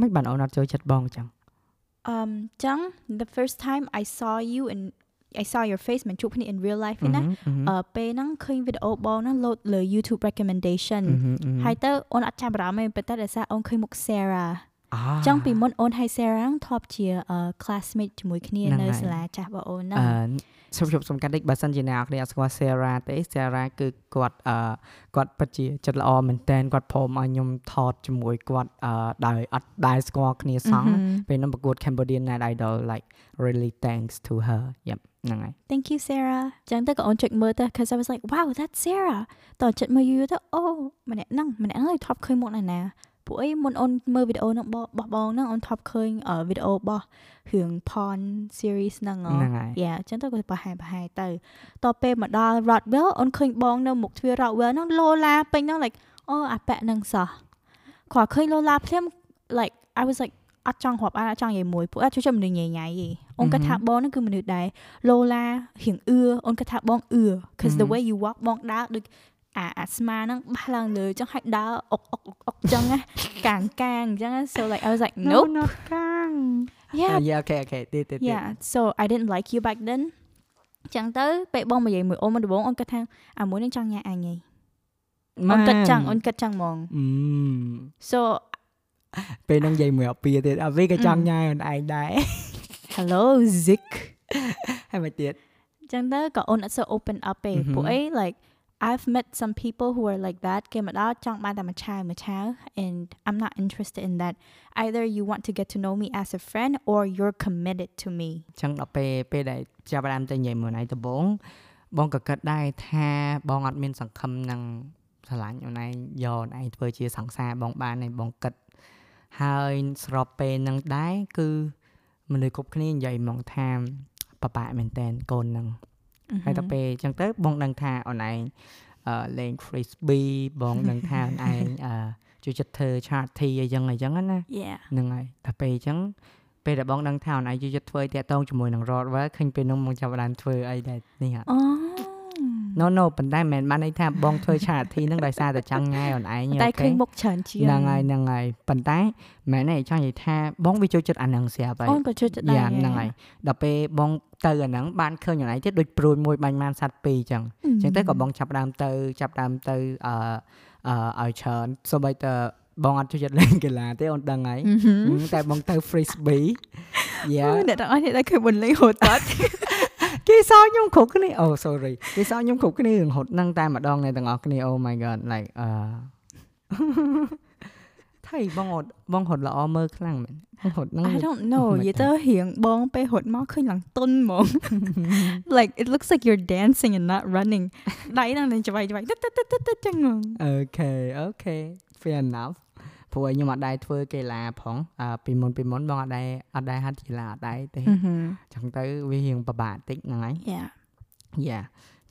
មិនបានអូនអត់ចូលចិត្តបងអញ្ចឹង um ចឹង the first time I saw you and I saw your face មិនជួបគ្នា in real life ទេណាអឺហឹមអឺពេលហ្នឹងឃើញវីដេអូបងហ្នឹង load លើ YouTube recommendation អឺហឹមអឺហឹមហើយទៅអូនអត់ចាប់អារម្មណ៍ទេប៉ុន្តែដោយសារអូនឃើញមុខ Sarah អអញ្ចឹងពីមុនអូនហើយ Sarah ហ្នឹងធ្លាប់ជា classmate ជាមួយគ្នាហ្នឹងនៅហើយសាលាចាស់របស់អូនហ្នឹអងឺសុំជប់សំខាន់តិចបើសិនជាអ្នកនរគ្នាអត់ស្គាល់ Sarah ទេ Sarah គឺគាត់អឺគាត់ពិតជាចិត្តល្អមែនតើគាត់ព្រមឲ្យខ្ញុំថតជាមួយគាត់អឺដោយអត់ដែលស្គាល់គ្នាសោះ Mhm. ពេលហ្នឹងប្រកួត Cambodian Night Idol like really thanks to her yep ហ្នឹងហើយ Thank you Sarah អញ្ចឹងទៅក៏អូនចុចមើលទៅ cuz I was like wow that's Sarah តើចុចមើលយូរទៅអូម្នាក់ហ្នឹងម្នាក់ហ្នឹងឲ្យថប់ឃើញមុខណាណា ពួកអីមុនអូនមើលវីដេអូហ្នឹងបបោះបងហ្នឹងអូនថប់ឃើញអឺវីដេអូរបស់រឿង Pon series ហ្នឹងហ៎ហ្នឹងហើយយ៉ាអញ្ចឹងទៅក៏ប្រហែលប្រហែលទៅតទៅពេលមកដល់ Rodwell អូនឃើញបងនៅមុខទ្វារ Rodwell ហ្នឹងឡូឡាពេញហ្នឹង like អូអាប៉ែហ្នឹងសោះគាត់ឃើញឡូឡាភ្លាម like I was like អត់ចង់រាប់អានអត់ចង់និយាយមួយពួកអត់ជួយមនុស្សញ៉ៃញ៉ៃទេអូនគាត់ថាបងហ្នឹងគឺមនុស្សដែរឡូឡារៀងអឿអូនគាត់ថាបងអឿ cause the way you walk បងដើរដូច អាអាស្មាហ្នឹងបះឡើងលើអញ្ចឹងហើយដើរអុកអុកអុកអុកអញ្ចឹងណាកាងកាងអញ្ចឹងណា so like I was like nope not កាង yeah យេអូខេអូខេទៀតទៀតទៀត Yeah so I didn't like you back then ចឹងទៅពេលបងមកនិយាយមួយអូនមកដំបូងអូនគិតថាអាមួយនឹងចង់ញ៉ាំអញហីអូនគិតចឹងអូនគិតចឹងហ្មងអឺ so ពេលហ្នឹងនិយាយមួយអពីទៀតអាវីក៏ចង់អឺញ៉ាំខ្លួនឯងដែរ hello zik ហើយមកទៀតចឹងទៅក៏អូនអត់សូវ open up ទេ Mhm. ពួកអី like I've met some people who are like that គេមកដល់ចង់បានតែមួយឆាវមួយឆាវ and I'm not interested in that either you want to get to know me as a friend or you're committed to me អញ្ចឹងដល់ពេលពេលដែលចាប់ផ្ដើមទៅនិយាយមួយណៃដំបងបងក៏គិតដែរថាបងអត់មានសង្ឃឹមនឹងស្រឡាញ់អូនឯងយកអូនឯងធ្វើជាសង្សារបងបានឯងបងគិតហើយស្របពេលហ្នឹងដែរគឺមនុស្សគ្រប់គ្នានិយាយហ្មងថាបបាក់មែនតែនកូនហ្នឹង ហើយដល់ពេលអញ្ចឹងទៅបងដឹងថាអូនឯងអឺលេង frisbee បងដឹងថាអូនឯងអឺជួយចិត្តធ្វើ charity អីចឹងអីចឹងណា yeah ហ្នឹងហើយដល់ពេលអញ្ចឹងពេលដែលបងដឹងថាអូនឯងជួយចិត្តធ្វើតាក់ទងជាមួយនឹង Rodwell ឃើញពេលនោះបងចាប់ផ្ដើមធ្វើអីដែរនេះហ่ะអូ No no ប៉ុន្តែមិនមែនបានន័យថាបងធ្វើ charity ហ្នឹងដោយសារតែចង់ញ៉ាយអូនឯងតែអូឃើញមុខច្រើនជាងហ្នឹងហើយហ្នឹងហើយប៉ុន្តែមិនមែនទេចង់និយាយថាបងវាចូលចិត្តអាហ្នឹងស្រាប់ហើយអូនក៏ជួយចិត្តដែរយ៉ាហ្នឹងហើយដល់ពេលបងទៅអាហ្នឹងបានឃើញអូនឯងទៀតដូចព្រួយមួយបាញ់បានសัตว์ពីរអញ្ចឹងអញ្ចឹងទៅក៏បងចាប់ផ្ដើមទៅចាប់ផ្ដើមទៅអឺអឺឲ្យច្រើនសូម្បីតែបងអត់ចូលចិត្តលេងកីឡាទេអូនដឹងហើយហឹមហឹមតែបងទៅ frisbee យ៉ាអូអ្នកទាំងអស់នេះដែលឃើញមុនលេងហូតតត់ គេសោកខ្ញុំគ្រប់គ្នាអូ sorry គេសោកខ្ញុំគ្រប់គ្នារឿងរត់ហ្នឹងតែម្ដងអ្នកទាំងអស់គ្នា oh my god like អឺថៃបងអត់បងរត់ល្អមើលខ្លាំងមែនបងរត់ហ្នឹង I don't know មិននិយាយទៅរៀងបងពេលហត់មកឃើញឡើងទុនហ្មង like it looks like you're dancing and not running ដៃហ្នឹងនឹងច្បៃច្បៃទឹកទឹកទឹកទឹកទឹកចឹងហ្មងអូខេអូខេ fair enough ព្រោះឲ្យខ្ញុំអត់ដែរធ្វើកីឡាផងអឺពីមុនពីមុនបងអត់ដែរអត់ដែរហាត់កីឡាអត់ដែរទេហឹមចឹងទៅវារៀងពិបាកតិចហ្នឹងហើយ yeah យ៉ា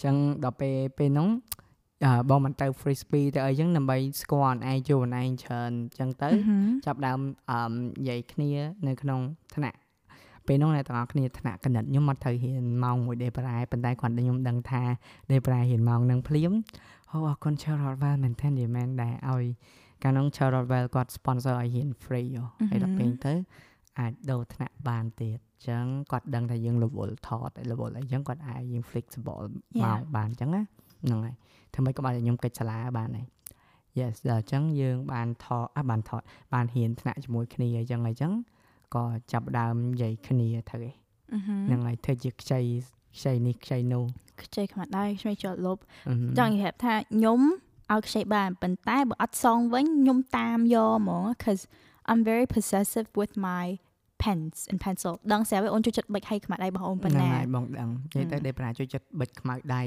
ចឹងដល់ពេលពេលហ្នឹងអឺបងមិនទៅ frisbee ទៅអីចឹងដើម្បីស្គាល់ខ្លួនឯងជួបខ្លួនឯងច្រើនចឹងទៅហឹមចាប់ដើមអឺនិយាយគ្នានៅក្នុងថ្នាក់ពេលហ្នឹងអ្នកទាំងអស់គ្នាថ្នាក់កណិតខ្ញុំមកត្រូវរៀនម៉ោងមួយដេប្រែប៉ុន្តែគាត់តែខ្ញុំដឹងថាដេប្រែរៀនម៉ោងហ្នឹងភ្លាមអូអរគុណ Charlotte Well មែនតើនិយាយមែនដែរឲ្យ កាលហ្នឹង Charlotte Well គាត់ sponsor ឲ្យរៀន free ហ៎ហើយដល់ពេលទៅអាចដូរថ្នាក់បានទៀតចឹងគាត់ដឹងថាយើង level ថត level អីចឹងគាត់អាចយើង flexible ម៉ោងបានចឹងណាហ្នឹងហើយធ្វើម៉េចក៏បានឲ្យខ្ញុំកិច្ចសាលាបានហើយ yes ដល់អញ្ចឹងយើងបានថតអ่ะបានថតបានហ៊ានថ្នាក់ជាមួយគ្នាអញ្ចឹងអញ្ចឹងក៏ចាប់ផ្ដើមនិយាយគ្នាទៅឯងហឹមហ្នឹងហើយធ្វើជាខ្ចីខ្ចីនេះខ្ចីនោះខ្ចីខ្មាត់ដៃខ្ចីជាប់លប់អឺហឹមចង់និយាយថាខ្ញុំ ឲ្យខ្ចីបានប៉ុន្តែបើអត់សងវិញខ្ញុំតាមយកហ្មង cuz I'm very possessive with my pens and pencil ដឹងស្រាប់ហើយអូនជួយចិត្តបិចឲ្យខ្មាត់ដៃរបស់អូនប៉ុណ្ហ្នឹងណាហើយបងដឹងនិយាយទៅហឹមដេប្រាចូលចិត្តបិទខ្មៅដៃ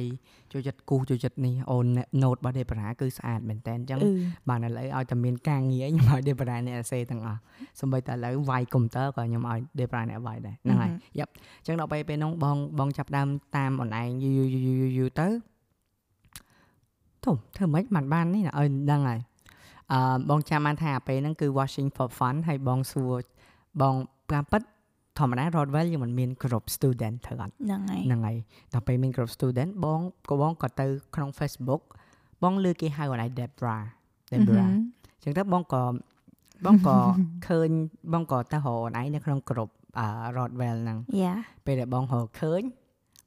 ចូលចិត្តគូសចូលចិត្តនេះអូន note របស់ដេប្រាគឺស្អាតមែនតើអញ្ចឹងអឺបានឥឡូវឲ្យតែមានការងារខ្ញុំឲ្យដេប្រាអ្នកអសេទាំងអស់សម្បីតែឥឡូវវាយកុំព្យូទ័រក៏ខ្ញុំឲ្យដេប្រាអ្នកវាយដែរហ្នឹងហើយយ៉ាប់អញ្ចឹងដល់ពេលពេលហ្នឹងបងបងចាប់ផ្ដើមតាមអនឡាញយូរយូរយូរយូរយូរ ទៅធំធ្វើម៉េចមិនបាននេះណាឲ្យដឹងហើយអឺបងចាំបានថាពេលហ្នឹងគឺ watching for fun ហើយបងសួរបងតាមពិតធម្មតា Rodwell យើងមិនមានក្រុម student ធ្វើអត់ហ្នឹងហើយហ្នឹងហើយដល់ពេលមានក្រុម student បងក៏បងក៏ទៅក្នុង Facebook បងលើគេហៅអនឡាញ Debra ហឹម Debra អញ្ចឹងទៅបងក៏បងក៏ឃើញបងក៏ទៅរកអូនឯងនៅក្នុងក្រុមអឺ Rodwell ហ្នឹង yeah ពេលដែលបងរកឃើញ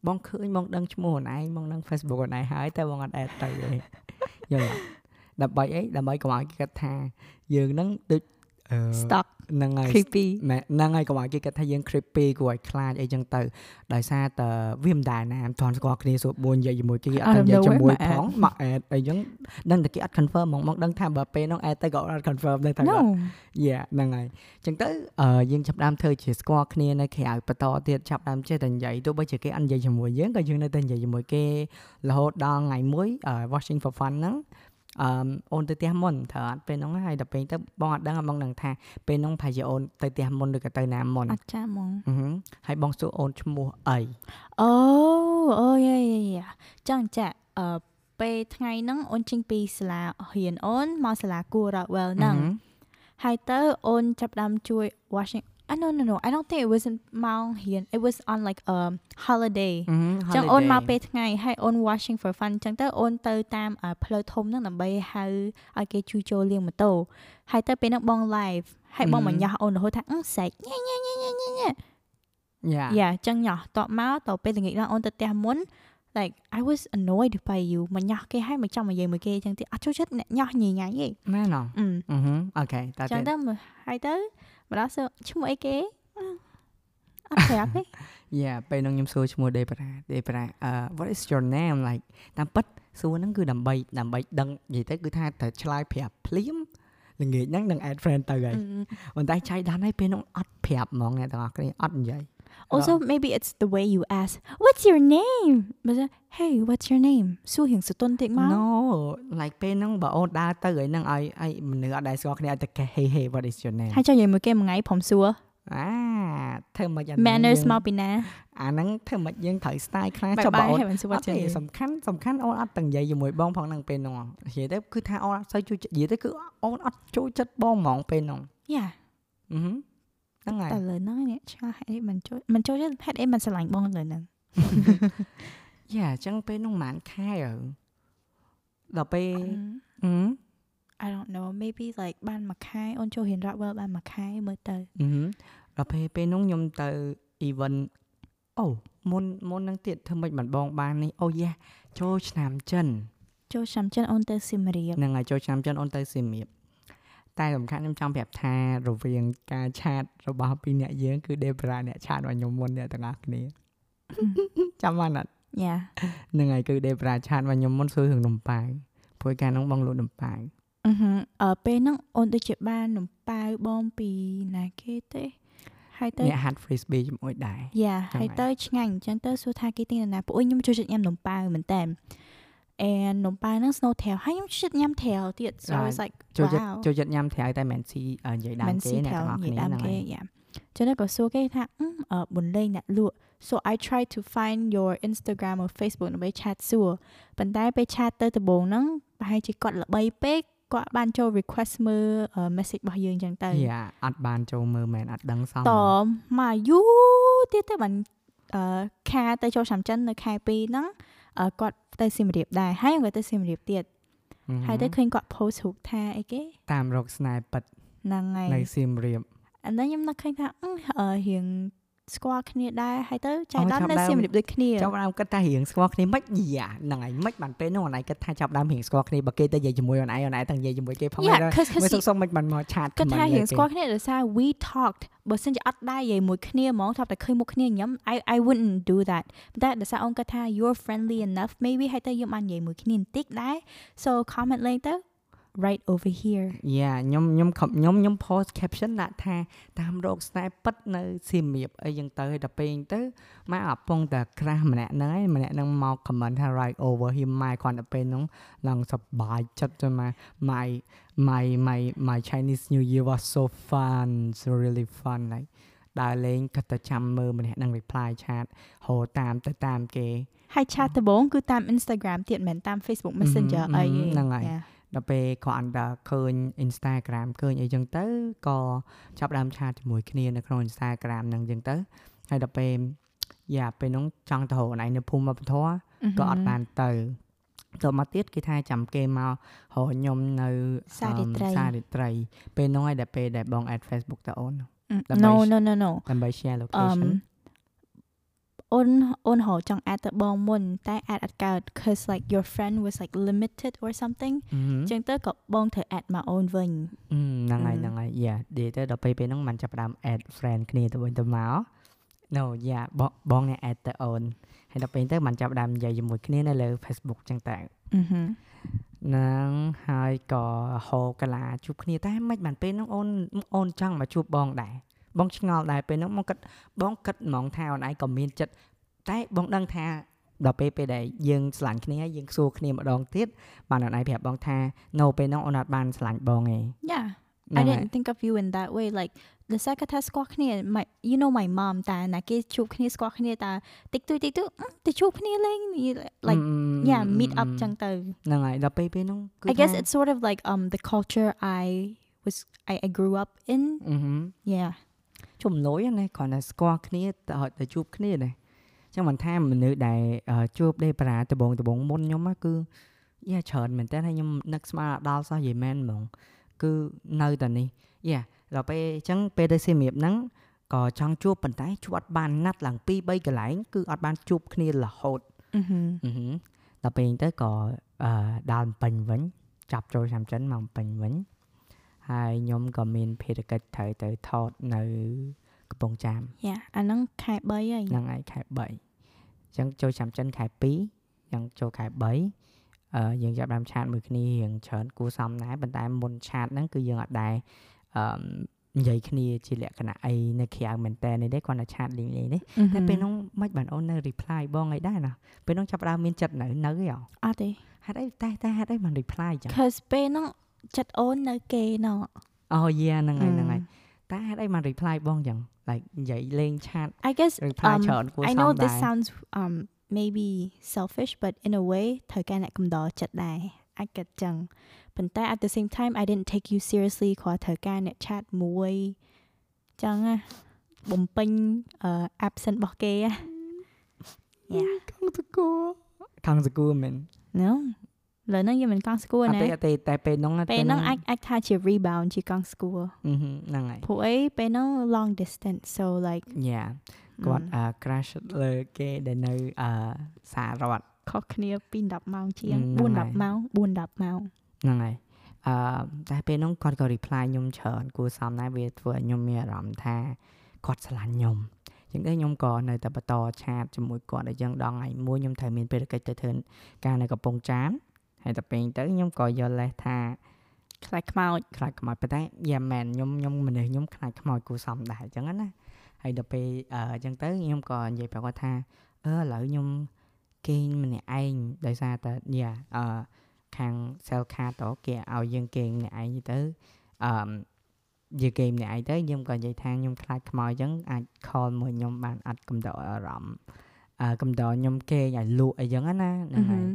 បងឃើញបងដឹងឈ្មោះអូនឯងបងដឹង Facebook អូនឯងហើយតែបងអត់ add ទៅទេយល់អត់ដើម្បីអីដើម្បីកុំឲ្យគេគិតថាយើងហ្នឹងដូចអឺ stuck ហ្នឹងហើយ creepy ម៉ែហ្នឹងហើយកុំឲ្យគេគិតថាយើង creepy គួរឲ្យខ្លាចអីចឹងទៅដោយសារតែវាមិនដែរណាមិនទាន់ស្គាល់គ្នាសួរ4និយាយជាមួយគេអត់ Out ទៅ of និយាយ nowhere ជាមួយមក add ផងមកអេតអីចឹងដឹងតែគេអត់ confirm ហ្មងមកដឹងថាបើពេលហ្នឹងអេតទៅក៏អត់ confirm ដែរថា no យ៉ាហ្នឹងហើយចឹងទៅអឺយើងចាប់ផ្ដើមធ្វើជាស្គាល់គ្នានៅក្រៅបន្តទៀតចាប់ផ្ដើមចេះតែនិយាយទោះបីជាគេអត់និយាយជាមួយយើងក៏យើងនៅតែនិយាយជាមួយគេរហូតដល់ថ្ងៃមួយអឺ watching for fun ហ្នឹង អឺអូនទៅផ្ទះមុនត្រូវអត់ពេលហ្នឹងហើយដល់ពេលទៅបងអត់ដឹងបងដឹងថាពេលហ្នឹងប្រហែលជាអូនទៅផ្ទះមុនឬក៏ទៅណាមុនអត់ចាំហ្មងអឺហឹមហើយបងសួរអូនឈ្មោះអីអូអូយ៉ាយ៉ាយ៉ាចឹងចាអឺពេលថ្ងៃហ្នឹងអូនចេញពីសាលារៀនអូនមកសាលាគួរ Rockwell ហ្នឹងហើយទៅអូនចាប់ផ្ដើមជួយ washing I no no no I don't think it wasn't ម៉ោងរៀន it was on like a holiday អឺចឹងអូនមកពេលថ្ងៃហើយអូន washing for fun ចឹងទៅអូនទៅតាមអ่าផ្លូវធំហ្នឹងដើម្បីហៅឲ្យគេជួយចូលលាងម៉ូតូហើយទៅពេលហ្នឹងបង live ហើយបងមកញ៉ាស់អូនរហូតថាអឺសែកញ៉ាញ៉ាញ៉ាញ៉ាញ៉ាញ៉ាយ៉ាយ៉ាចឹងញ៉ាស់តបមកតពេលល្ងាចឡើងអូនទៅផ្ទះមុន like I was annoyed by you មកញ៉ាស់គេហើយមកចាំមកនិយាយមួយគេចឹងទៀតអត់ចូលចិត្តអ្នកញ៉ាស់ញ៉ៃញ៉ៃទេមែនអអឺឺហឹមអូខេតើចឹងទៀតទៅមកហើយទៅ មកដល់សួរឈ្មោះអីគេអឺអត់ប្រាប់ទេយ៉ាពេលហ្នឹងខ្ញុំសួរឈ្មោះដេប្រាដេប្រាអឺ what is your name like តាមពិតសួរហ្នឹងគឺដើម្បីដើម្បីដឹងនិយាយទៅគឺថាត្រូវឆ្លើយប្រាប់ភ្លាមល្ងាចហ្នឹងនឹង add friend ទៅហើយប៉ុន្តែចៃដន្យហើយពេលហ្នឹងអត់ប្រាប់ហ្មងអ្នកទាំងអស់គ្នាអត់និយាយ Also maybe it's the way you ask What's your name បើថា Hey what's your name សួររៀងសតុនតិចមក no like ពេលហ្នឹងបើអូនដើរទៅហើយហ្នឹងឲ្យឲ្យមនុស្សអត់ដែរស្គាល់គ្នាឲ្យតែគេ hey hey what is your name ហើយចុះនិយាយមួយគេមួយថ្ងៃព្រមសួរអាធ្វើមិនអាហ្នឹង manners យើងមកពីណាអាហ្នឹងធ្វើមិនយើងត្រូវ style ខ្លះបាយចុះបើបាយអូនហើយមិនសួរអត់ចឹងទេសំខាន់សំខាន់អូនអត់ទាំងនិយាយជាមួយបងផងហ្នឹងពេលហ្នឹងនិយាយទៅគឺថាអូនអត់សូវជួយចិត្តនិយាយទៅគឺអូនអត់ចូលចិត្តបងហ្មងពេលហ្នឹងយ៉ាអឺ ហឹមហ្នឹងហើយតែលើហ្នឹងនេះឆ្ងល់ហេតុអីមិនចូលមិនចូលចិត្តហេតុអីមិនស្រឡាញ់បងលើហ្នឹងយ៉ាអញ្ចឹងពេលហ្នឹងប្រហែលខែហើយដល់ពេលអឺ I don't know maybe like បានមួយខែអូនចូលរៀន Rockwell បានមួយខែមើលទៅអឺហឹមដល់ពេលពេលហ្នឹងខ្ញុំទៅ event អូមុនមុនហ្នឹងទៀតធ្វើម៉េចបានបងបាននេះអូយ៉ាចូលឆ្នាំចិនចូលឆ្នាំចិនអូនទៅសៀមរាបហ្នឹងហើយចូលឆ្នាំចិនអូនទៅសៀមរាប តែសំខាន់ខ្ញុំចង់ប្រាប់ថារវាងការឆាតរបស់ពីរអ្នកយើងគឺ Debra អ្នកឆាតរបស់ខ្ញុំមុនអ្នកទាំងអស់គ្នាចាំបានអត់យ៉ាហ្នឹងហើយគឺ Debra ឆាតរបស់ខ្ញុំមុនសួររឿងនំប៉ាវព្រោះកាលហ្នឹងបងលក់នំប៉ាវអឺហឹមអឺពេលហ្នឹងអូនដូចជាបាននំប៉ាវបងពីណាគេទេហើយទៅអ្នកហាត់ frisbee ជាមួយដែរយ៉ាចឹងហើយហើយទៅឆ្ងាញ់អញ្ចឹងទៅសួរថាគេទិញនៅណាពួកខ្ញុំចូលចិត្តញ៉ាំនំប៉ាវមែនតើ អែនំប៉ាវហ្នឹង snow tail ហើយខ្ញុំចូលចិត្តញ៉ាំ tail ទៀត so it's like ចូលចិត្ត wow ចូលចិត្តញ៉ាំត្រាវតែមិនស៊ីអឺនិយាយដើមមិនគេស៊ីអ្នក tail ទាំងអស់និគ្នាយាយដើមហ្នឹងគេហើយយ៉ាចឹងទៅក៏សួរគេថាអឺអឺបុនលេងអ្នកលក់ so I try to find your Instagram or Facebook ដើម្បីឆាតសួរប៉ុន្តែពេលឆាតទៅដំបូងហ្នឹងប្រហែលជាគាត់ល្បីពេកគាត់បានចូល request មើលអឺ message របស់យើងចឹងទៅយ៉ាអត់បានចូលមើលមែនអត់ដឹងសោះតមកយូរទៀតទៅបានអឺខាទៅចូលឆ្នាំចិននៅខែ2ហ្នឹងអឺ គាត់ទៅសៀមរាបដែរហើយគាត់ទៅសៀមរាបទៀតអឺហឹមហើយទៅឃើញគាត់ post រូបថាអីគេតាមរកស្នេហ៍ពិតហ្នឹងហើយនៅសៀមរាបអានេះខ្ញុំនឹកឃើញថាអឺអឺរៀង ស្គាល់គ្នាដែរហើយទៅចៃអូដន្យចាប់នៅដើមសៀមរាបដូចគ្នាចាប់ដើមគិតថារៀងស្គាល់គ្នាមិនយ៉ាហ្នឹងហើយមិនបានពេលនោះអនឯងគិតថាចាប់ដើមរៀងស្គាល់គ្នាបើគេទៅនិយាយជាមួយអនឯងអនឯងតែនិយាយជាមួយគេផងហើយ Yeah, cause មើល cause សុកសុកមិនបានមកឆាតគាត់ថារៀងស្គាល់គ្នាដោយសារ we talked បើសិនជាអត់ដែរនិយាយមួយគ្នាហ្មងថាតែឃើញមុខគ្នាញ៉ាំ I I wouldn't do that តែដោយសារអូនគាត់ថា you're friendly enough maybe ហើយទៅយើងបាននិយាយមួយគ្នាបន្តិចដែរ so comment លេងទៅ right over here យ៉ាខ្ញុំខ្ញុំខ្ញុំខ្ញុំ post caption ដាក់ថាតាមរកស្នេហ៍ពិតនៅសៀមរាបអីចឹងទៅហើយដល់ពេលហ្នឹងទៅមកអាពងតែក្រាស់ម្នាក់ហ្នឹងឯងម្នាក់ហ្នឹងមក comment ថា right over him ម៉ែគាត់ទៅពេលហ្នឹងឡើងសប្បាយចិត្តទៅមក my my my my Chinese New Year was so fun so really fun like ដើរលេងគាត់ទៅចាំមើលម្នាក់ហ្នឹង reply chat ហៅតាមទៅតាមគេហើយឆាតដំបូងគឺតាម Instagram ទៀតមិនមែនតាម Facebook Messenger អឺអីទេហ្នឹងហើយ Yeah. ដល់ពេលគាត់អន្តរឃើញ Instagram ឃើញអីចឹងទៅក៏ចាប់ផ្ដើមឆាតជាមួយគ្នានៅក្នុង Instagram ហ្នឹងចឹងទៅហើយដល់ពេលយ៉ាពេលហ្នឹងចង់ទៅរកណៃនៅភូមិវប្បធម៌ក៏អត់បានទៅទៅមកទៀតគេថាចាំគេមករកខ្ញុំនៅសារិត្រីសារិត្រី ពេលហ្នឹងហើយដែលពេលដែលបង add Facebook ទៅអូនអឺដើម្បី no no no no ដើម្បី share អឺ location ម អូនអូនហៅចង់អាចទៅបងមុនតែអាចអត់កើត cause like your friend was like limited or something ចឹងទៅក៏បងត្រូវ add មកអូនវិញហ្នឹងហើយហ្នឹងហើយ yeah និយាយទៅដល់ពេលពេលហ្នឹងມັນចាប់ផ្ដើម add friend គ្នាទៅវិញទៅមក no yeah បងអ្នក add ទៅអូនហើយដល់ពេលទៅມັນចាប់ផ្ដើមនិយាយជាមួយគ្នានៅលើ Facebook ចឹងតែហ្នឹងហើយក៏ហៅកាឡាជួបគ្នាតែមិនបានពេលហ្នឹងអូនអូនចង់មកជួបបងដែរ បងឆ្ងល់ដែរពេលហ្នឹងមកគិតបងគិតហ្មងថាអូនឯងក៏មានចិត្តតែបងដឹងថាដល់ពេលពេលដែលយើងស្រឡាញ់គ្នាយើងសួរគ្នាម្ដងទៀតបានអូនឯងប្រាប់បងថា no ពេលហ្នឹងអូនអត់បានស្រឡាញ់បងទេ Yeah ហ្នឹ I ងហើយ didn't think of you in that way like the second ថាស្គាល់គ្នា my you know my mom តាណាគេជួបគ្នាស្គាល់គ្នាតាតិចតួចតិចតួចអឺទៅជួបគ្នាលេង like អឺ yeah meet up ចឹងទៅហ្នឹងហើយដល់ពេលពេលហ្នឹងគឺ I guess ថា it's sort of like um the culture I was I, I grew up in អឺហឹម yeah ជំនួយណាគ្រាន់តែស្គាល់គ្នាទៅឲ្យទៅជួបគ្នាដែរចឹងមិនថាមនុស្សដែលអឺជួបដេប្រាដបងដបងមុនខ្ញុំណាគឺយ៉ាច្រើនមែនតើហើយខ្ញុំនឹកស្មានដល់សោះយីមែនហ្មងគឺនៅតែនេះយ៉ាដល់ពេលអញ្ចឹងពេលទៅសៀមរាបហ្នឹងក៏ចង់ជួបប៉ុន្តែជួបអត់បានណាត់ឡើង2 3កន្លែងគឺអត់បានជួបគ្នារហូត mhm អឺហឹមដល់ពេលអញ្ចឹងទៅក៏អឺដល់ពេញវិញចាប់ចូលឆ្នាំចិនមកពេញវិញ ហើយខ្ញុំក៏មានភារកិច្ចត្រូវទៅថតនៅកំពង់ចាម yeah អាហ្នឹងខែ3ហើយហ្នឹងហើយខែ3អញ្ចឹងចូលឆ្នាំចិនខែ2អញ្ចឹងចូលខែ3អឺយើងចាប់ផ្ដើមឆាតមួយគ្នារៀងច្រើនគួរសមដែរប៉ុន្តែមុនឆាតហ្នឹងគឺយើងអត់ដែរអឺនិយាយគ្នាជាលក្ខណៈអីនៅក្រៅមែនតើនេះទេគាត់តែឆាតលេងលេងនេះតែពេលហ្នឹងមិនបានអូននៅ reply បងអីដែរណាពេលហ្នឹងចាប់ផ្ដើមមានចិត្តនៅនៅហ៎អត់ទេហេតុអីតែតែហេតុអីបាន reply ចឹង cause ពេលហ្នឹង ចិត្តអូននៅគេណោះអូយ៉ាហ្នឹងហើយហ្នឹងហើយតែហេតុអីបាន reply បងចឹង like និយាយលេងឆាត I guess reply um, ច្រើនគួរ I សម know ដែ this រ sounds um maybe selfish but in a way ត្រូវការអ្នកកំដរចិត្តដែរអាចគិតចឹងប៉ុន្តែ at the same time I didn't take you seriously គ្រាន់ត្រូវការអ្នកឆាតមួយចឹងណាបំពេញអឺ absent របស់គេណា Yeah ខំសកួរខំសកួរមែន no លើហ្នឹងយើងមិនកង់ស្គាល់អត់ណាទេអត់ទេតែពេលហ្នឹងពេលហ្នឹងអាចអាចថាជា rebound ជាកង់ស្គាល់អឺហឹមហ្នឹងហើយព្រោះអីពេលហ្នឹង long distance so like យ៉ាគាត់អឺ crash លើគេដែលនៅអឺសាររដ្ឋខុសគ្នាពី10ម៉ោងជាងហ្នឹងហើយ4 10ម៉ោង4 10ម៉ោងហ្នឹងហើយអឺតែពេលហ្នឹងគាត់ក៏ reply ខ្ញុំច្រើនគួរសមដែរវាធ្វើឲ្យខ្ញុំមានអារម្មណ៍ថាគាត់ស្រឡាញ់ខ្ញុំអញ្ចឹងទៅខ្ញុំក៏នៅតែបន្តឆាតជាមួយគាត់អញ្ចឹងដល់ថ្ងៃមួយខ្ញុំត្រូវមានភារកិច្ចទៅធ្វើការនៅកំពង់ចាម ហើយតែពេលទៅខ្ញុំក៏យកលេសថាខ្លាចខ្មោចខ្លាចខ្មោចប៉ុន្តែយ៉ាមែនខ្ញុំខ្ញុំមនុស្សខ្ញុំខ្លាចខ្មោចគួរសមដែរអញ្ចឹងណាហើយដល់ពេលអឺអញ្ចឹងទៅខ្ញុំក៏និយាយប្រាប់គាត់ថាអឺឥឡូវខ្ញុំគេងម្នាក់ឯងដោយសារតែយ៉ាអឺខាង sell card តគេឲ្យយើងគេងម្នាក់ឯងទៅអឺយើងគេងម្នាក់ឯងទៅខ្ញុំក៏និយាយថាខ្ញុំខ្លាចខ្មោចអញ្ចឹងអាច call មួយខ្ញុំបានអត់កំដរអារម្មណ៍អឺកំដរខ្ញុំគេងឲ្យលក់អីចឹងណាហ្នឹងហើយ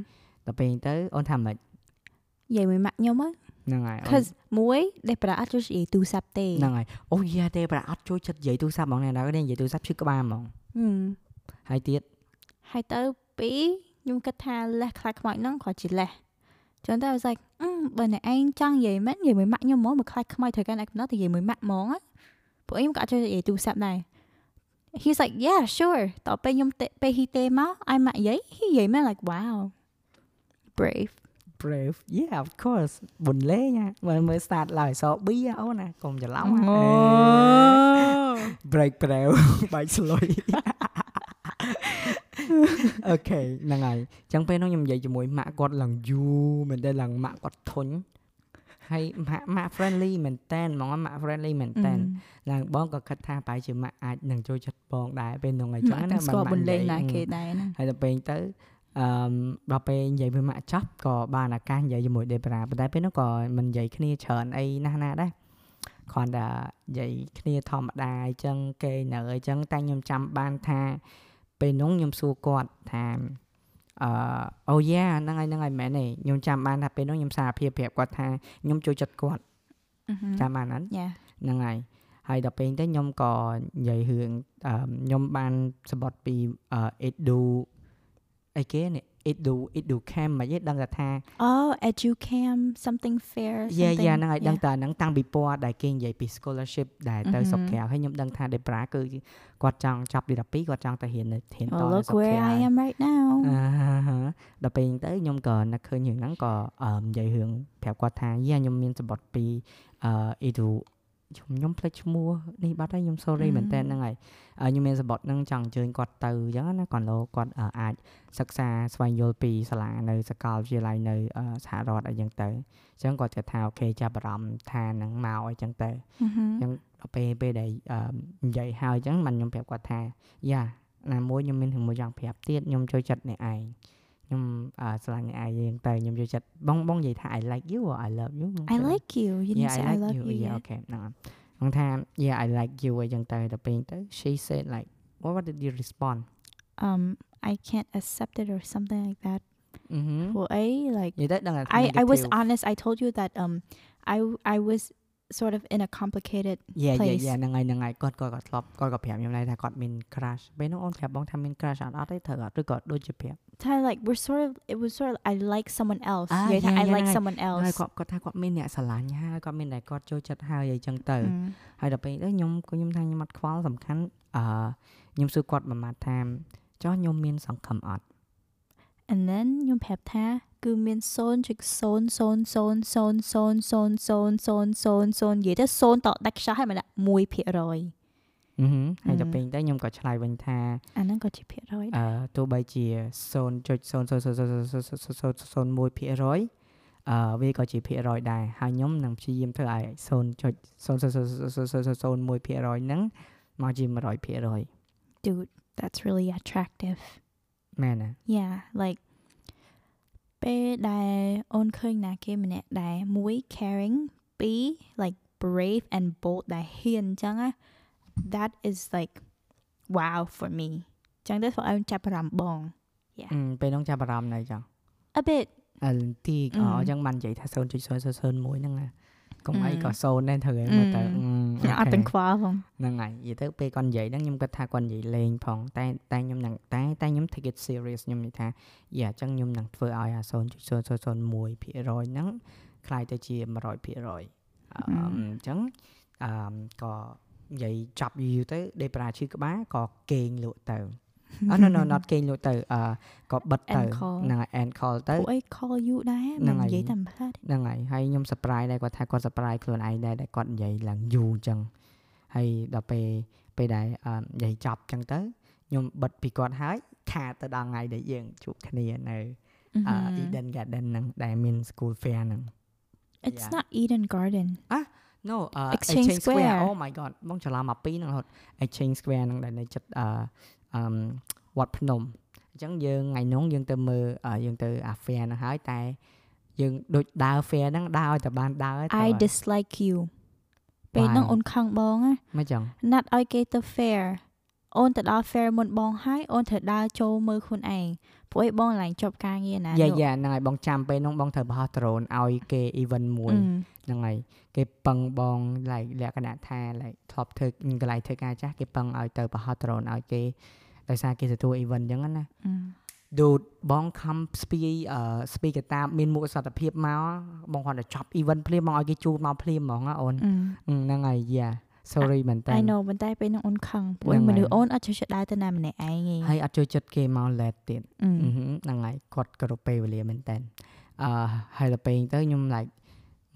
ដល់ពេលទៅអូនថាម៉េចនិយាយមួយម៉ាក់ខ្ញុំហ៎ហ្នឹងហើយអូន cause មួយដេប្រាអត់ជួយនិយាយទូរស័ព្ទទេហ្នឹងហើយអូយ៉ាទេប្រាអត់ចូលចិត្តនិយាយទូរស័ព្ទហ្មងអ្នកណាក៏និយាយទូរស័ព្ទឈឺក្បាលហ្មងហឹមហើយទៀតហើយទៅពីរខ្ញុំគិតថាលេះខ្លាចខ្មោចហ្នឹងគ្រាន់ជាលេះចឹងទៅ I was like អឺបើអ្នកឯងចង់និយាយមែននិយាយមួយម៉ាក់ខ្ញុំហ្មងមកខ្លាចខ្មោចត្រូវការអ្នកកំណត់ទៅនិយាយមួយម៉ាក់ហ្មងណាពួកខ្ញុំក៏អត់ជួយនិយាយទូរស័ព្ទដែរ He's like yeah sure តទៅពេលខ្ញុំទេពេល he ទេមកឲ្យម៉ាក់និយាយ he និយាយមែន like wow brave brave yeah of course បុនលេងមើលមើល start ឡើយសប៊ីអូនណាកុំច្រឡំអូ break brave បាច់ស្លុយអូខេហ្នឹងហើយចឹងពេលនោះខ្ញុំនិយាយជាមួយម៉ាក់គាត់ឡើងយូរមែនទេឡើងម៉ាក់គាត់ធុញហើយម៉ាក់ម៉ាក់ friendly មែនតែនហ្មងម៉ាក់ friendly មែនតែនឡើងបងក៏គិតថាប្រហែលជាម៉ាក់អាចនឹងចូលចិត្តបងដែរពេលនោះហ្នឹងចឹងណាបានស្គាល់បុនលេងណាគេដែរហ្នឹងហើយដល់ពេលទៅ អឺមដល់ពេលនិយាយ với ម៉ាក់ចប់ក៏បានឱកាសនិយាយជាមួយដេប្រាប៉ុន្តែពេលនោះក៏មិននិយាយគ្នាច្រើនអីណាស់ណាដែរគ្រាន់តែនិយាយគ្នាធម្មតាអញ្ចឹងគេនៅអញ្ចឹងតែខ្ញុំចាំបានថាពេលនោះខ្ញុំសួរគាត់ថាអឺអូយ៉ាហ្នឹងហើយហ្នឹងហើយមែនទេខ្ញុំចាំបានថាពេលនោះខ្ញុំសារភាពប្រាប់គាត់ថាខ្ញុំចូលចិត្តគាត់ចាំបានអត់យ៉ាហ្នឹងហើយហើយដល់ពេលទៅខ្ញុំក៏និយាយរឿងអឺខ្ញុំបានសបត់ពីអឺ Edu អីគេនេះ it do it do cam មកយេដឹងតែថា Oh, educam something fair យ៉ា something យ៉ាហ្នឹងហើយដឹង yeah. តែហ្នឹងតាំងពីពណ៌ដែលគេនិយាយពី scholarship ដែលទៅសុក Mhm. ក្រៅហើយខ្ញុំដឹងថា Debra គឺគាត់ចង់ចាប់ទី12គាត់ចង់ទៅរៀននៅរៀនត Oh, នៅ look សុកក្រៅ where I am right now. អាហាដល់ពេលហ្នឹងទៅខ្ញុំក៏នឹកឃើញរឿងហ្នឹងក៏អឺនិយាយរឿងប្រាប់គាត់ថាយ៉ាខ្ញុំមានសម្បត្តិពីអឺ edu ខ្ញុំខ្ញុំភ្លេចឈ្មោះនេះបាត់ហើយខ្ញុំ sorry អឺមែនតើហ្នឹងហើយអឺខ្ញុំមានសម្បត្តិហ្នឹងចង់អញ្ជើញគាត់ទៅអញ្ចឹងណាគាត់លោគាត់អឺអាចសិក្សាស្វែងយល់ពីសាលានៅសាកលវិទ្យាល័យនៅអឺសហរដ្ឋអីចឹងទៅអញ្ចឹងគាត់គិតថាអូខេចាប់អារម្មណ៍ថានឹងមកអីចឹងទៅ Mhm. អញ្ចឹងដល់ពេលពេលដែលអឺនិយាយហើយអញ្ចឹងមិនខ្ញុំប្រាប់គាត់ថាយ៉ាណាមួយខ្ញុំមានរឿងមួយចង់ប្រាប់ទៀតខ្ញុំចូលចិត្តអ្នកឯង ខ្ញុំអឺស្រឡាញ់អ្នកឯងយ៉ាងទៅខ្ញុំចូលចិត្តបងបងនិយាយថា I like you or I love you I like you. You didn't yeah say I I like love you you. yeah yet. okay ហ្នឹងខ្ញុំថា yeah I like you អីចឹងទៅដល់ពេលទៅ she said like what what did you respond Um, I can't accept it or something like that. អឺហឹម Well, I like. និយាយទៅដឹងថា I I was negative. honest. I told you that um, I I was sort of in a complicated. yeah yeah place. yeah ហ្នឹងហើយហ្នឹងហើយគាត់គាត់ក៏ធ្លាប់គាត់ក៏ប្រាប់ខ្ញុំដែរថាគាត់មាន crush ពេលនោះអូនប្រាប់បងថាមាន crush អត់អត់ទេត្រូវអត់ឬក៏ដូចជាប្រាប់ Kind of like we're sort of. It was sort of. I like someone else. Ah, yeah, yeah, I yeah, like yeah. someone ហើយ else. គាត់គាត់ថាគាត់មានអ្នកស្រឡាញ់ហើយគាត់មានតែគាត់ចូលចិត្តហើយអីចឹងទៅ Mm. ហើយដល់ពេលទៅខ្ញុំក៏ខ្ញុំថាខ្ញុំអត់ខ្វល់សំខាន់អឺខ្ញុំសួរគាត់មួយម៉ាត់ថាចុះខ្ញុំមានសង្ឃឹមអត់ And then ខ្ញុំប្រាប់ថា គឺមាន0.00000000000និយាយទៅ0តដាច់ខ្យល់ហើយមកដាក់1%អឺហឹមហើយហឹមដល់ពេលទៅខ្ញុំក៏ឆ្លើយវិញថាអាហ្នឹងក៏ជាភាគរយអដែរឺទោះបីជា0.0000001%អឺវាក៏ជាភាគរយដែរហើយខ្ញុំនឹងព្យាយាមធ្វើឲ្យ0.00001%ហ្នឹងមកជា100% dude that's really attractive មែនណា yeah like ពេលដែលអូនឃើញណាគេម្នាក់ដែលមួយ caring ពីរ like brave and bold ដែលហ៊ានអញ្ចឹងណា that is like wow for me អញ្ចឹងទៅធ្វើឲ្យអូនចាប់អារម្មណ៍បងអឺពេលនោះចាប់អារម្មណ៍នៅចឹង a bit អឺទីកអឺអញ្ចឹងបាននិយាយថា0.001ហ្នឹងណាកុំអីអឺក៏0ដែរត្រូវឲ្យមើលទៅអឺអឺ ខ្ញុំអត់ អូខេ ទាំងខ្វល់ផង ហ្នឹងហើយនិយាយទៅពេលគាត់និយាយហ្នឹងខ្ញុំគិតថាគាត់និយាយលេងផងតែតែខ្ញុំនឹងតែតែខ្ញុំ take it serious ខ្ញុំនិយាយថាយ៉ាអញ្ចឹងខ្ញុំនឹងធ្វើឲ្យអា0.001%ហ្នឹងคล้ายទៅជា100%អឺអញ្ចឹងអឺក៏និយាយចាប់យូរទៅដេប្រាឈឺក្បាលក៏គេងលក់ទៅ អត់ no no not គេងលក់ទៅអឺក៏បិទទៅ End call ហ្នឹងហើយ end call ទៅពួកអី call you ដែរហ្នឹងមិនហើយនិយាយតាមផ្លាតហ្នឹងហើយហើយខ្ញុំ surprise ដែរគាត់ថាគាត់ surprise ខ្លួនឯងដែរដែលគាត់និយាយឡើងយូរអញ្ចឹងហើយដល់ពេលពេលដែលអឺនិយាយចប់អញ្ចឹងទៅខ្ញុំបិទពីគាត់ហើយខាតទៅដល់ថ្ងៃដែលយើងជួបគ្នានៅអឺ Eden Garden ហ្នឹងដែលមាន school fair ហ្នឹង It's Yeah. not Eden Garden no អឺ Exchange Square. oh my god បងច្រឡំមកពីរហ្នឹងរហូត Exchange Square ហ្នឹងដែលនៅចិត្តអឺ អឺវត្តភ្នំអញ្ចឹងយើងថ្ងៃនោះយើងទៅមើលអឺយើងទៅអា fair ហ្នឹងហើយតែយើងដូចដើរ fair ហ្នឹងដើរឲ្យតែបានដើរហើយត្រូវ I ឲ្យ dislike you ពេលហ្នឹង Why? អូនខឹងបងណាមិនចឹងណាត់ឲ្យគេទៅ fair អូនទៅដល់ fair មុនបងហើយអូនត្រូវដើរចូលមើលខ្លួនឯង ព្រោះឯងបងឡើងចប់ការងារណាយ៉ាលោកយ៉ាហ្នឹងហើយបងចាំពេលនោះបងត្រូវបោះ drone ឲ្យគេ event មួយអឺហ្នឹងហើយគេពឹងបង like លក្ខណៈថា like ធ្លាប់ធ្វើកន្លែងធ្វើការចាស់គេពឹងឲ្យទៅបោះ drone ឲ្យគេដោយសារគេទទួល event អញ្ចឹងណាអឺ dude បងខំស្ពីអឺស្ពីកតាមានមុខសត្ថភាពមកបងគាត់ទៅចប់ event ភ្លាមបងឲ្យគេជួលមកភ្លាមហ្មងណាអូនអឺអឺហ្នឹងហើយយ៉ា sorry មែនតើ I know ប៉ុន្តែពេលហ្នឹងអូនខឹងព្រោះហ្នឹងមនុស្សហើយអូនអត់ចូលចិត្តដើរទៅណាម្នាក់ឯងទេហើយអត់ចូលចិត្តគេមក late ទៀតអឺអឺហឹមហ្នឹងហើយគាត់ក៏រពេលវេលាមែនតើអឺហើយដល់ពេលហ្នឹងទៅខ្ញុំ like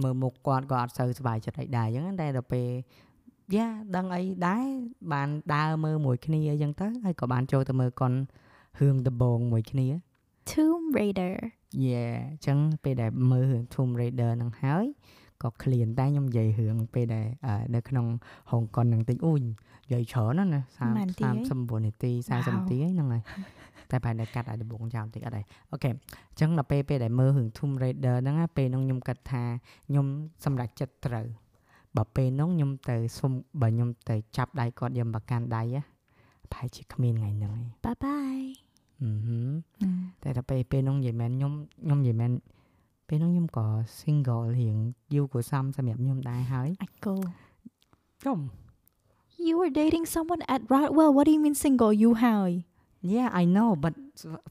មើលមុខគាត់ក៏អត់សូវសប្បាយចិត្តអីដែរអញ្ចឹងតែដល់ពេលយ៉ាដឹងអីដែរបានដើរមើលមួយគ្នាអីចឹងទៅហើយក៏បានចូលទៅមើលកុនរឿងដំបងមួយគ្នា Tomb Raider យេអញ្ចឹងពេលដែលមើលរឿង Tomb Raider ហ្នឹងហើយ ក៏ឃ្លានតែខ្ញុំនិយាយរឿងពេលដែលអឺនៅក្នុងហុងកុនហ្នឹងតិចអូយនិយាយច្រើនណាស់ណាប៉ុន្មាននាទីហី39នាទី40នាទីហ្នឹងហើយតែប្រហែលតែកាត់ឲ្យដំបងចោលបន្តិចអត់ហើយអូខេអញ្ចឹងដល់ពេលពេលដែលមើលរឿង Tomb Raider ហ្នឹងណាពេលហ្នឹងខ្ញុំគិតថាខ្ញុំសម្រេចចិត្តត្រូវបើពេលហ្នឹងខ្ញុំទៅសុំបើខ្ញុំទៅចាប់ដៃគាត់យកមកកាន់ដៃណាប្រហែលជាគ្មានថ្ងៃហ្នឹងឯង Bye bye អឺហឹមអឺតែដល់ពេលពេលនោះនិយាយមែនខ្ញុំខ្ញុំនិយាយមែន ពេលនោះខ្ញុំក៏ single រៀងយូរគួរសមសម្រាប់ខ្ញុំដែរហើយ I go ខ្ញុំ You were dating someone at Rodwell what do you mean single you ហើយ Yeah I know but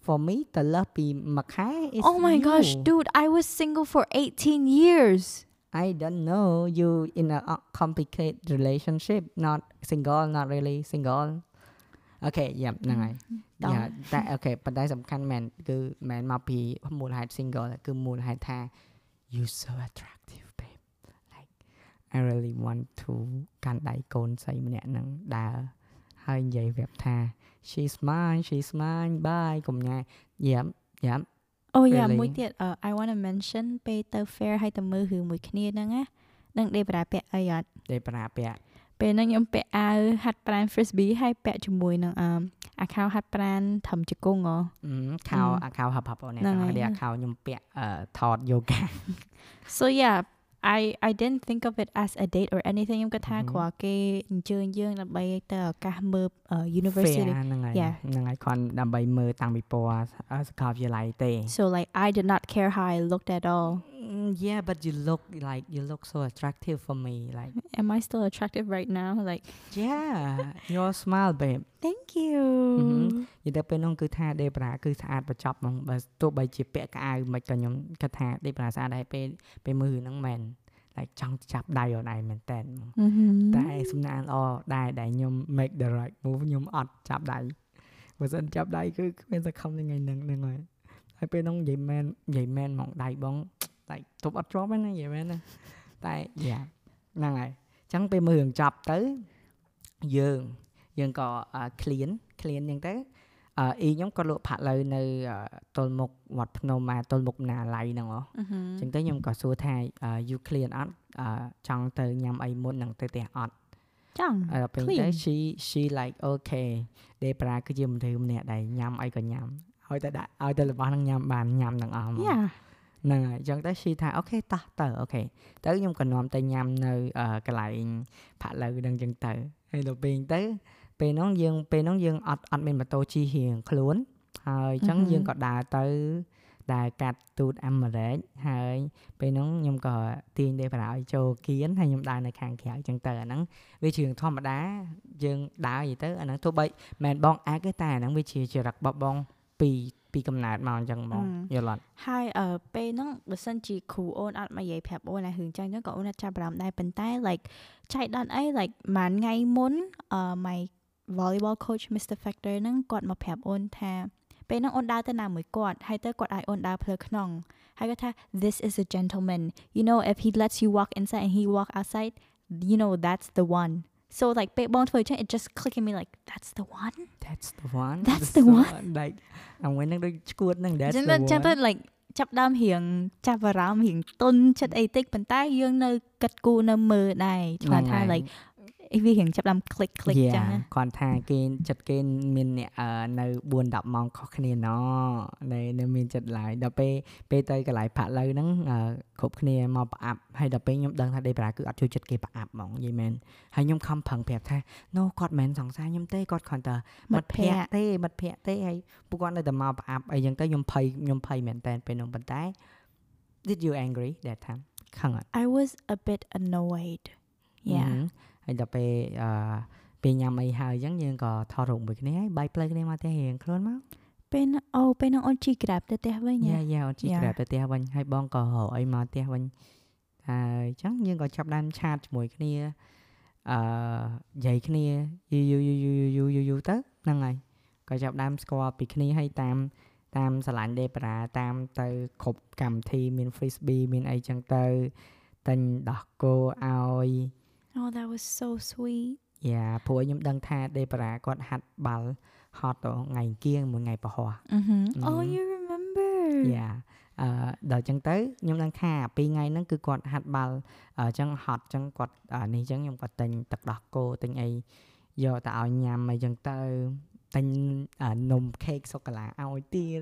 for me ទៅលើសពីមួយខែ is Oh my you. gosh, dude, I was single for 18 years. I don't know you in a uh, complicated relationship not single not really single Okay yeah ហ្ នឹងហើយតោះយ៉ាតែអូខេប៉ុន្តែសំខាន់មែនគឺមែនមកពីមូលហេតុ single ទេគឺមូលហេតុថា you so attractive babe like I really want to កាន់ដៃកូនស្រីម្នាក់ហ្នឹងដើរហើយនិយាយប្រាប់ថា she's mine she's mine bye កុំញ៉ាយ៉ាប់យ៉ាប់ Oh yeah មួយ Really? ទៀត uh, I want to mention ពេលទៅ fair ហើយទៅមើលរឿងមួយគ្នាហ្នឹងណានឹងដេប្រាពាក់អីអត់ទេប្រាពាក់ពេលហ្នឹងខ្ញុំពាក់អាវហាត់ប្រាណ frisbee ហើយពាក់ជាមួយនឹង អឺអាខោហាត់ប្រាណធំជង្គង់ហ៎អឺខោអឺអាខោហឹបហឹបអូនហ្នឹងហើយនេះអាខោខ្ញុំពាក់អឺថត yoga So yeah I I didn't think of it as a date or anything ខ្ញុំគិតថា Mhm. គ្រាន់គេអញ្ជើញយើងដើម្បីទៅឱកាសមើលអឺ university Fair ហ្នឹងហើយ Yeah. ហ្នឹងហើយគ្រាន់ដើម្បីមើលតាំងពីពណ៌សាកលវិទ្យាល័យទេ So like I did not care how I looked at all Mm, yeah, but you look like you look so attractive for me. Like, Am I still attractive right now like yeah, your smile, babe. Thank you និយាយទៅពេលនោះគឺថាដេប្រាគឺស្អាតបញ្ចប់ហ្មងបើទោះបីជាពាក់កៅអៅមិនក៏ខ្ញុំគិតថាដេប្រាស្អាតដែរពេលពេលមើលហ្នឹងមែន like ចង់ចាប់ដៃអូនឯងមែនតើ Mhm. តែសំណាងល្អដែរដែលខ្ញុំ make the right move ខ្ញុំអត់ចាប់ដៃបើមិនចាប់ដៃគឺគ្មានសង្ឃឹមថ្ងៃហ្នឹងហ្នឹងហើយហើយពេលហ្នឹងនិយាយមែននិយាយមែនហ្មងដៃបង like ទប់អត់ជាប់ហ្នឹងណានិយាយមែនណាតែយ៉ាហ្នឹងហើយអញ្ចឹងពេលមើលរឿងចប់ទៅយើងយើងក៏អឺ clean clean អញ្ចឹងទៅអឺអ៊ីខ្ញុំក៏លក់ផាក់លើនៅអឺទល់មុខវត្តភ្នំមកទល់មុខណាឡៃហ្នឹងហ៎ Mhm. អញ្ចឹងទៅខ្ញុំក៏សួរថាអឺ you clean អត់អឺចង់ទៅញ៉ាំអីមុននឹងទៅផ្ទះអត់ចង់អឺពេលទៅ Clean. she she like okay ដេប្រាគឺជាមនុស្សម្នាក់ដែលញ៉ាំអីក៏ញ៉ាំឲ្យតែដាក់ឲ្យតែរបស់ហ្នឹងញ៉ាំបានញ៉ាំទាំងអស់ហ្មង Yeah ហ្នឹងហើយអញ្ចឹងទៅ she ថាអូខេតោះទៅអូខេទៅខ្ញុំក៏នាំទៅញ៉ាំនៅអឺកន្លែងផាក់ឡូវហ្នឹងអញ្ចឹងទៅហើយដល់ពេលទៅពេលហ្នឹងយើងពេលហ្នឹងយើងអត់អត់មានម៉ូតូជិះរៀងខ្លួនហើយអញ្ចឹង Mhm. យើងក៏ដើរទៅដើរកាត់ទូតអាមេរិកហើយពេលហ្នឹងខ្ញុំក៏ទាញដេប្រាឲ្យចូលគៀនហើយខ្ញុំដើរនៅខាងក្រៅអញ្ចឹងទៅអាហ្នឹងវាជារឿងធម្មតាយើងដើរយីទៅអាហ្នឹងទោះបីមិនមែនបងអាក់ទេតែអាហ្នឹងវាជាចរិតរបស់បងពី ពីកំណើតមកអញ្ចឹងហ្មងអឺយល់អត់ហើយអឺពេលហ្នឹងបើសិនជាគ្រូអូនអត់មកនិយាយប្រាប់អូនណារឿងចឹងហ្នឹងក៏អូនអត់ចាប់អារម្មណ៍ដែរប៉ុន្តែ like ចៃដន្យអី like មួយថ្ងៃមុនអឺ my volleyball coach Mr Factor ហ្នឹងគាត់មកប្រាប់អូនថាពេលហ្នឹងអូនដើរទៅណាមួយគាត់ហើយទៅគាត់ឲ្យអូនដើរផ្លូវក្នុងហើយគាត់ថា this is a gentleman you know if he lets you walk inside and he walk outside you know that's the one so like ពេលបងធ្វើចឹង it just click in me like that's the one That's the one That's the one like អង្គហ្នឹងដូចឈួតហ្នឹង That's ចឹង the ទៅចឹងទៅ one like ចាប់ដើមរៀងចាប់អារម្មណ៍រៀងទុនចិត្តអីតិចប៉ុន្តែយើងនៅគិតគូរនៅមើលដែរគាត់ថា like អីវារៀងចាប់ដើម click click ចឹងណាគាត់ថាគេចិត្តគេមានអ្នកអឺនៅ4 10ម៉ោងខុសគ្នាណនៅនៅមានចិត្តឡើយដល់ពេលពេលទៅកន្លែងផាក់ឡូវហ្នឹងអឺគ្រប់គ្នាមកប្រអាប់ហើយដល់ពេលខ្ញុំដឹងថាដេប្រាគឺអត់ជួយចិត្តគេប្រអាប់ហ្មងនិយាយមែនហើយខ្ញុំខំប្រឹងប្រាប់ថា no គាត់មិនមែនសង្សារខ្ញុំទេគាត់គ្រាន់តែមិត្តភក្តិទេមិត្តភក្តិទេហើយពួកគាត់នៅតែមកប្រអាប់អីចឹងទៅខ្ញុំភ័យខ្ញុំភ័យមែនតើពេលនោះប៉ុន្តែ did you angry that time ខឹងអត់ I was a bit annoyed yeah ហឹម ហើយដល់ពេលអឺពេលញ៉ាំអីហើយអញ្ចឹងយើងក៏ថតរូបមួយគ្នាហើយបាយផ្លូវគ្នាមកផ្ទះរៀងខ្លួនមកពេលហ្នឹងអូពេលហ្នឹងអូនជីក្រាបទៅផ្ទះវិញយ៉ាហ៎យ៉ាអូនជី Yeah. ក្រាបទៅផ្ទះវិញហើយបងក៏រកអីមកផ្ទះវិញហើយអញ្ចឹងយើងក៏ចាប់ដើមឆាតជាមួយគ្នាអឺនិយាយគ្នាយូរយូរយូរយូរយូរយូរយូរទៅហ្នឹងហើយក៏ចាប់ដើមស្គាល់ពីគ្នាហើយតាមតាមឆ្លាញ់ដេប្រាតាមទៅគ្រប់កម្មវិធីមាន frisbee មានអីចឹងទៅតែញដោះគោឲ្យ Oh that was so sweet យ៉ាព្រោះខ្ញុំដឹងថាដេបារ៉ាគាត់ហាត់បាល់ហត់ទៅថ្ងៃអង្គារមួយថ្ងៃពហុ Mhm. Oh Mhm. you remember យ៉ាអឺដល់ចឹងទៅខ្ញុំដឹងថាពីរថ្ងៃហ្នឹងគឺគាត់ហាត់បាល់អញ្ចឹងហត់អញ្ចឹងគាត់អានេះអញ្ចឹងខ្ញុំគាត់ទិញទឹកដោះគោទិញអីយកទៅឲ្យញ៉ាំអីចឹងទៅទិញអានំខេកសូកូឡាឲ្យទៀត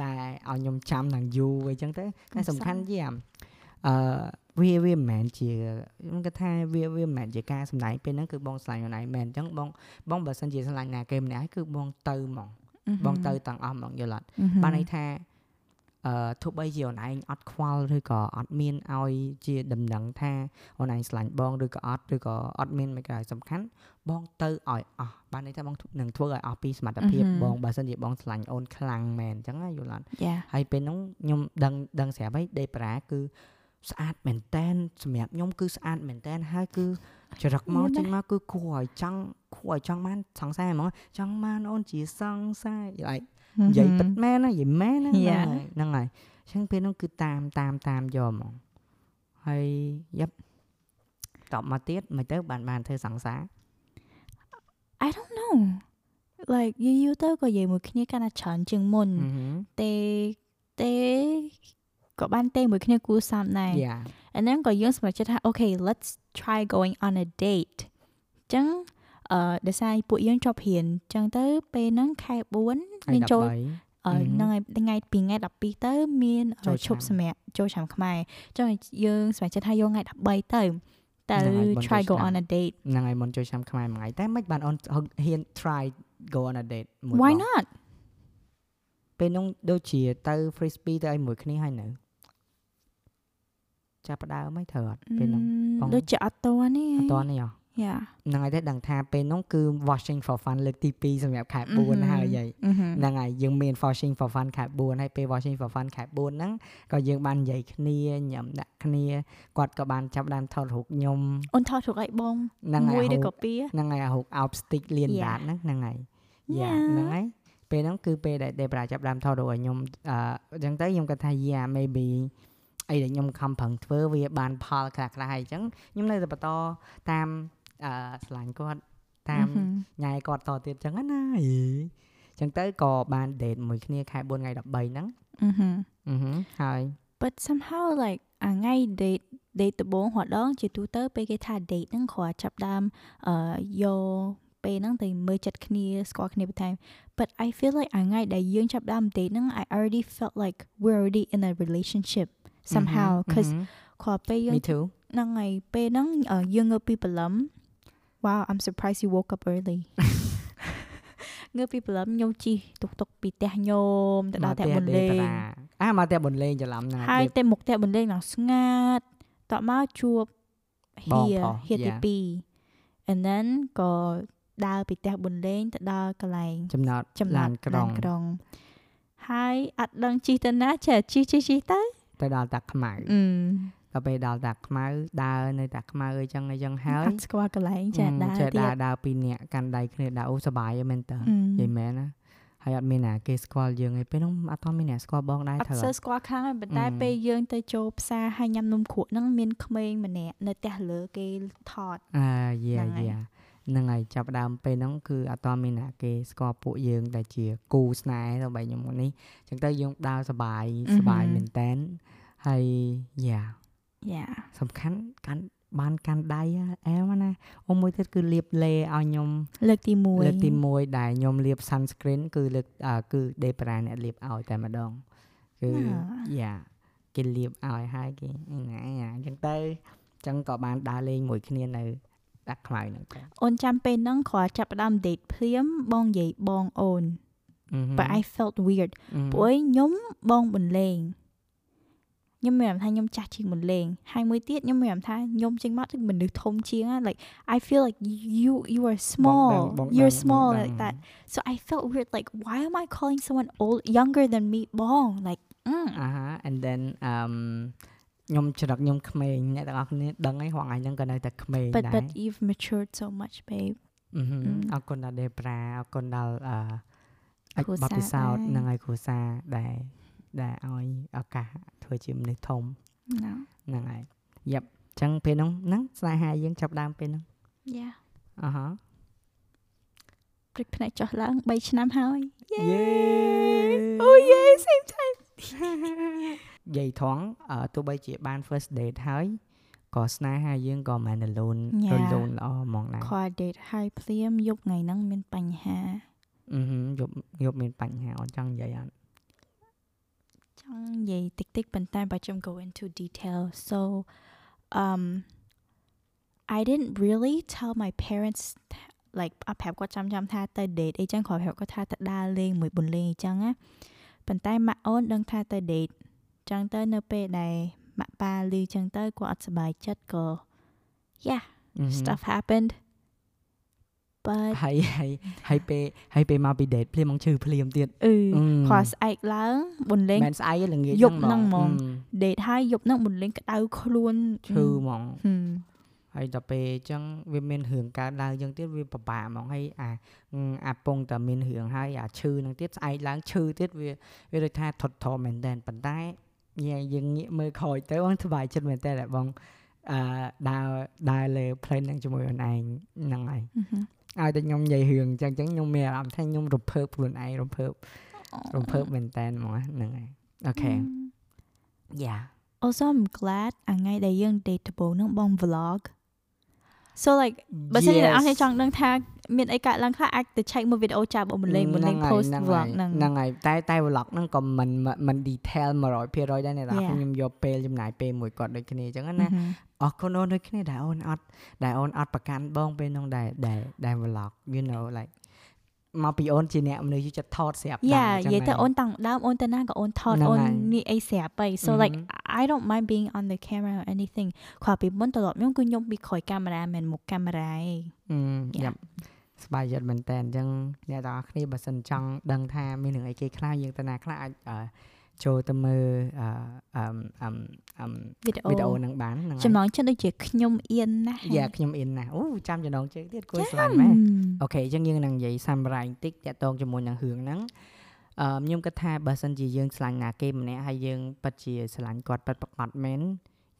តែឲ្យខ្ញុំចាំនឹងយូរអីចឹងទៅតែសំខាន់ជាអឺ វាវាមិនមែនជាខ្ញុំគិតថាវាវាមិនមែនជាការសម្ដែងពេលហ្នឹងគឺបងស្លាញ់ខ្លួនឯងមែនអញ្ចឹងបងបងបើសិនជាស្លាញ់ណាគេម្នាក់ហើយគឺបងទៅហ្មង Mhm. បងទៅទាំងអស់ហ្មងយល់អត់ Mhm. បានន័យថាអអឺទោះបីជាអូនឯងអត់ខ្វល់ឬក៏អត់មានឲ្យជាដំណឹងថាអូនឯងស្រឡាញ់បងឬក៏អត់ឬក៏អត់មានមិនក៏សំខាន់បងទៅឲ្យអស់បានន័យថាបងនឹងធ្វើឲ្យអស់ពីសមត្ថភាព Mhm. បងបើសិនជាបងស្រឡាញ់អូនខ្លាំងមែនអញ្ចឹងណាយល់អត់ Yeah ហើយពេលហ្នឹងខ្ញុំដឹងដឹងស្រាប់ហើយដេប្រាគឺ ស្អាតមែនតែនសម្រាប់ខ្ញុំគឺស្អាតមែនតែនហើយគឺចរិតមកយល់ទេចេញមកគឺគួរឲ្យចង់គួរឲ្យចង់បានសង្សារហ្មងចង់បានអូនជាសង្សារយល់ហើយនិយាយពិតមែនណានិយាយមែនណាហ្នឹង Yeah. ហើយហ្នឹងហើយអញ្ចឹងពេលហ្នឹងគឺតាមតាមតាមយកហ្មងហើយយ៉ាប់តបមកទៀតមិនទៅបានបានធ្វើសង្សារ I don't know like យូរយូរទៅក៏និយាយមួយគ្នាកាន់តែច្រើនជាងមុនទេទេ ក៏បានទេមួយគ្នាគួរសមដែរយ៉ា and then ក៏យើងសម្រេចចិត្តថា okay let's try going on a date អញ្ចឹងអឺដោយសារពួកយើងជាប់រៀនអញ្ចឹងទៅពេលហ្នឹងខែ4មានចូលអឺ Mhm. ហ្នឹងហើយថ្ងៃពីថ្ងៃ12ទៅមានអឺចូលឈប់ឆ្នាំសម្រាប់ចូលឆ្នាំខ្មែរអញ្ចឹងយើងសម្រេចចិត្តថាយកថ្ងៃ13ទៅតែហ្នឹងហើយបុណ្យ try ចូល go ឆ្នាំ on a date ហ្នឹងហើយមុនចូលឆ្នាំខ្មែរមួយថ្ងៃតែមិនបានអូនហ៊ាន try go on a date មួយ why បង not ពេលនោះដូចជាទៅ frisbee ទៅឲ្យមួយគ្នាហើយនៅ ចាប់ផ្ដើមហើយត្រូវអត់ពេលនោះបងដូចជាអត់តនេះអត់តនេះហ៎យ៉ាហ្នឹងហើយតែដឹងថាពេលនោះគឺ washing for fun លើកទី2សម្រាប់ខែ4ហើយហើយហ្នឹងហើយយើងមាន washing for fun ខែ4ហើយពេល washing for fun ខែ4ហ្នឹងក៏យើងបាននិយាយគ្នាញ៉ាំដាក់គ្នាគាត់ក៏បានចាប់ដើមថតរូបខ្ញុំអូនថតរូបឲ្យបងហ្នឹងហើយមួយឬរូក៏បពីរហ្នឹងហើយរូប out stick លៀន Yeah. ដាតហ្នឹងហ្នឹងហើយយ៉ា Yeah. ហ្នឹងហើយពេលហ្នឹងគឺពេលដែល Debra ចាប់ដើមថតរូបឲ្យខ្ញុំអឺអញ្ចឹងទៅខ្ញុំគាត់ថា yeah maybe អីដែលខ្ញុំខំប្រឹងធ្វើវាបានផលខ្លះខ្លះហើយអញ្ចឹងខ្ញុំនៅតែបន្តតាមអឺឆ្លាញ់គាត់តាមមហឹមញ៉ែគាត់តទៀតអញ្ចឹងណាអីអញ្ចឹងទៅក៏បាន date មួយគ្នាខែ4ថ្ងៃ13ហ្នឹងមហឹមអឺហឹមហើយ but somehow like អាថ្ងៃ date date ដំបូងរដងជាទូទៅពេលគេថា date ហ្នឹងគ្រាន់ចាប់ដើមអឺយកពេលហ្នឹងទៅមើលចិត្តគ្នាស្គាល់គ្នាបន្ថែម but I feel like អាថ្ងៃដែលយើងចាប់ដើម date ហ្នឹង I already felt like we're already in a relationship somehow អឺហឹម cause អឺហឹមគ្រាន់ពេលយើង me too ហ្នឹងហើយពេលហ្នឹងអឺយើងងើបពីព្រលឹម Wow I'm surprised you woke up early ងើបពីព្រលឹមខ្ញុំជិះតុកតុកពីផ្ទះញោមទៅដល់ផ្ទះបុនលេង Debra អាមកផ្ទះបុនលេងច្រឡំហ្នឹងហើយ Deb- ទៅមុខផ្ទះបុនលេងដល់ស្ងាត់តបមកជួបបងហៀប្រុសហៀទី Yeah. 2 and then ក៏ដើរពីផ្ទះបុនលេងទៅដល់កន្លែងចំណតចំណឡាតនក្រុងក្រុងហើយអត់ដឹងជិះទៅណាចេះជិះជិះជិះទៅ ទៅដល់តាខ្មៅអឺដល់ពេលដល់តាខ្មៅដើរនៅតាខ្មៅអីចឹងអីចឹងហើយអត់ស្គាល់កន្លែងចេះអឺដើរចេះទៀដើរតដើរពីរនាក់កាន់ដៃគ្នាដើរអូសប្បាយហ្នឹងមែនតើអឺនិយាយមែនណាហើយអត់មានណាគេស្គាល់យើងឯងពេលហ្នឹងអត់ទាន់មានអ្នកស្គាល់បងដែរអត់ត្រូវសូវស្គាល់ខាងហើយប៉ុន្តែអឺពេលយើងទៅចូលផ្សារហើយញ៉ាំនំគ្រក់ហ្នឹងមានក្មេងម្នាក់នៅផ្ទះលើគេថតអើយាហ្នឹងហើយយា ហ្នឹងហើយចាប់ផ្ដើមពេលហ្នឹងគឺអត់ទាន់មានណាគេស្គាល់ពួកយើងដែលជាគូស្នេហ៍ទៅបីខ្ញុំនេះអញ្ចឹងទៅយើងដើរសប្បាយសប្បាយមែនតែនហើយយាយ៉ាសំខាន់កាន់បានកាន់ដៃហ่าអែមណាអូមួយទៀតគឺលាបលេឲ្យខ្ញុំលើកទី1លើកទី1ដែលខ្ញុំលាប sunscreen គឺលើកអឺគឺ Debra អ្នកលាបឲ្យតែម្ដងគឺយ៉ាគេលាបឲ្យហើយគេណាអញ្ចឹងទៅអញ្ចឹងក៏បានដើរលេងមួយគ្នានៅ ដាក់ខ្មៅហ្នឹងទៅអូនចាំពេលហ្នឹងគ្រាន់ចាប់ផ្ដើម date ភ្លាមបងនិយាយបងអូន but I felt weird ព្រោះខ្ញុំបងបន្លេងខ្ញុំមានអារម្មណ៍ថាខ្ញុំចាស់ជាងបន្លេងហើយមួយទៀតខ្ញុំមានអារម្មណ៍ថាខ្ញុំចេញមកគឺមនុស្សធំជាងណា like I feel like you you are small you're small like that so I felt weird like why am I calling someone old younger than me បង like អឺអាហា and then អឺម ខ្ញុំច្រឹកខ្ញុំក្មេងអ្នកទាំងអស់គ្នាដឹងហើយហងឯងហ្នឹងក៏នៅតែក្មេង but ដែរ but you've matured so much babe អឺហឹមអឺអរគុណដល់ Debra អរគុណដល់អឺអាចគ្រួបសារទពិសោធន៍ដែរហ្នឹងហើយគ្រូសាដែលដែលឲ្យឱកាសធ្វើជាមនុស្សធំ no ហ្នឹងហើយយ៉ាប់អញ្ចឹងពេលហ្នឹងហ្នឹងស្នេហាយើងចាប់ដើមពេលហ្នឹង yeah អឺហ៎ព្រឹកភ្នែកចុះឡើង3ឆ្នាំហើយយេ oh yeah same time និ យាយថងអឺទោះបីជាបាន first date ហើយក៏ស្នេហាយើងក៏មិនរលូន Yeah. រលូនល្អហ្មងដែរខ្វល់ date ហើយភ្លាមយប់ថ្ងៃហ្នឹងមានបញ្ហាអឺហឹមយប់យប់មានបញ្ហាអត់ចង់និយាយអត់ចង់និយាយតិចតិចប៉ុន្តែបើខ្ញុំ go into detail so um I didn't really tell my parents like អត់ប្រាប់គាត់ចាំចាំថាទៅ date អីចឹងគ្រាន់ប្រាប់គាត់ថាទៅដើរលេងមួយបុនលេងអីចឹងណាប៉ុន្តែម៉ាក់អូនដឹងថាទៅ date ចឹងទៅនៅពេលដែលម៉ាក់ប៉ាឮចឹងទៅគាត់អត់សប្បាយចិត្តក៏ yeah អឺហឹម stuff happened but ហើយហើយហើយពេលហើយពេលមកពី date ភ្លាមមកឈឺភ្លាមទៀតអឺអឺគាត់ស្អែកឡើងបុនលេងមិនស្អីទេល្ងាចយប់ហ្នឹងហ្មងអឺ date ហើយយប់ហ្នឹងបុនលេងក្តៅខ្លួនឈឺហ្មងហឹមហើយដល់ពេលអញ្ចឹងវាមានរឿងកើតឡើងអញ្ចឹងទៀតវាពិបាកហ្មងហើយអាអាពងតែមានរឿងហើយអាឈឺហ្នឹងទៀតស្អែកឡើងឈឺទៀតវាវាដូចថាថត់ថមែនតែនប៉ុន្តែ យើងយើងងាកមើលក្រោយទៅបងសប្បាយចិត្តមែនតែនដែលបងអឺដើរដើរលើ plane ហ្នឹងជាមួយខ្លួនឯងហ្នឹងហើយហឹមហឹមឲ្យតែខ្ញុំនិយាយរឿងអញ្ចឹងអញ្ចឹងខ្ញុំមានអារម្មណ៍ថាខ្ញុំរំភើបខ្លួនឯងរំភើបរំភើបមែនតែនហ្មងហ្នឹងហើយអូខេ yeah also I'm glad អាថ្ងៃដែលយើង date ដំបូងហ្នឹងបង vlog so like បើសិនជាអ្នកនរគ្នាចង់ដឹងថាមានអីកើតឡើងខ្លះអាចទៅ check មើលវីដេអូចាប់បងបន្លេងបន្លេងហ្នឹងហើយ post ហ្នឹង vlog ហើយហ្នឹងហ្នឹងហើយតែតែ vlog ហ្នឹងក៏មិនមិន detail 100%ដែរអ្នកនរ Yeah. ខ្ញុំយកពេលចំណាយពេលមួយគាត់ដូចគ្នាអញ្ចឹងហឹណាមហឹមអរគុណអូនដូចគ្នាដែលអូនអត់ដែលអូនអត់ប្រកាន់បងពេលហ្នឹងដែរដែលដែល vlog you know like មកពីអូនជាអ្នកមនុស្សចិត្តថតស្រាប់ដែរយ៉ាអញ្ចឹងនិយាយទៅហើយអូនតាំងដើមអូនទៅណាក៏អូនថតហ្នឹងអូនហើយនេះអីស្រាប់ហើយ so like ម I don't mind being on the camera or anything គ្រាន់ពីមុនត្រឡប់ខ្ញុំគឺខ្ញុំពីក្រោយកាមេរ៉ាមិនមុខកាមេរ៉ាឯងអឺ Yeah. យ៉ាប់ស្បាយចិត្តមែនតើអញ្ចឹងអ្នកទាំងអស់គ្នាបើសិនចង់ដឹងថាមានរឿងអីគេខ្លះយើងទៅណាខ្លះអាចអឺ ចូលទៅមើលអឺអឹមអឹមអឹមវីដេអូវីដេអូហ្នឹងបានហ្នឹងហើយចំណងចិត្តដូចជាខ្ញុំអៀនណាស់យ៉ាខ្ញុំអ៊ីនណាស់អូចាំចំណងជើងទៀតគួរស្លាញ់ម៉ែម៉ែអូខេអញ្ចឹងយើងនឹងនិយាយសាំរ៉ៃបន្តិចតាក់ទងជាមួយនឹងរឿងហ្នឹងអឺខ្ញុំគិតថាបើសិនជាយើងឆ្លាញ់ណាគេម្នាក់ហើយយើងពិតជាឆ្លាញ់គាត់ពិតប្រាកដមែន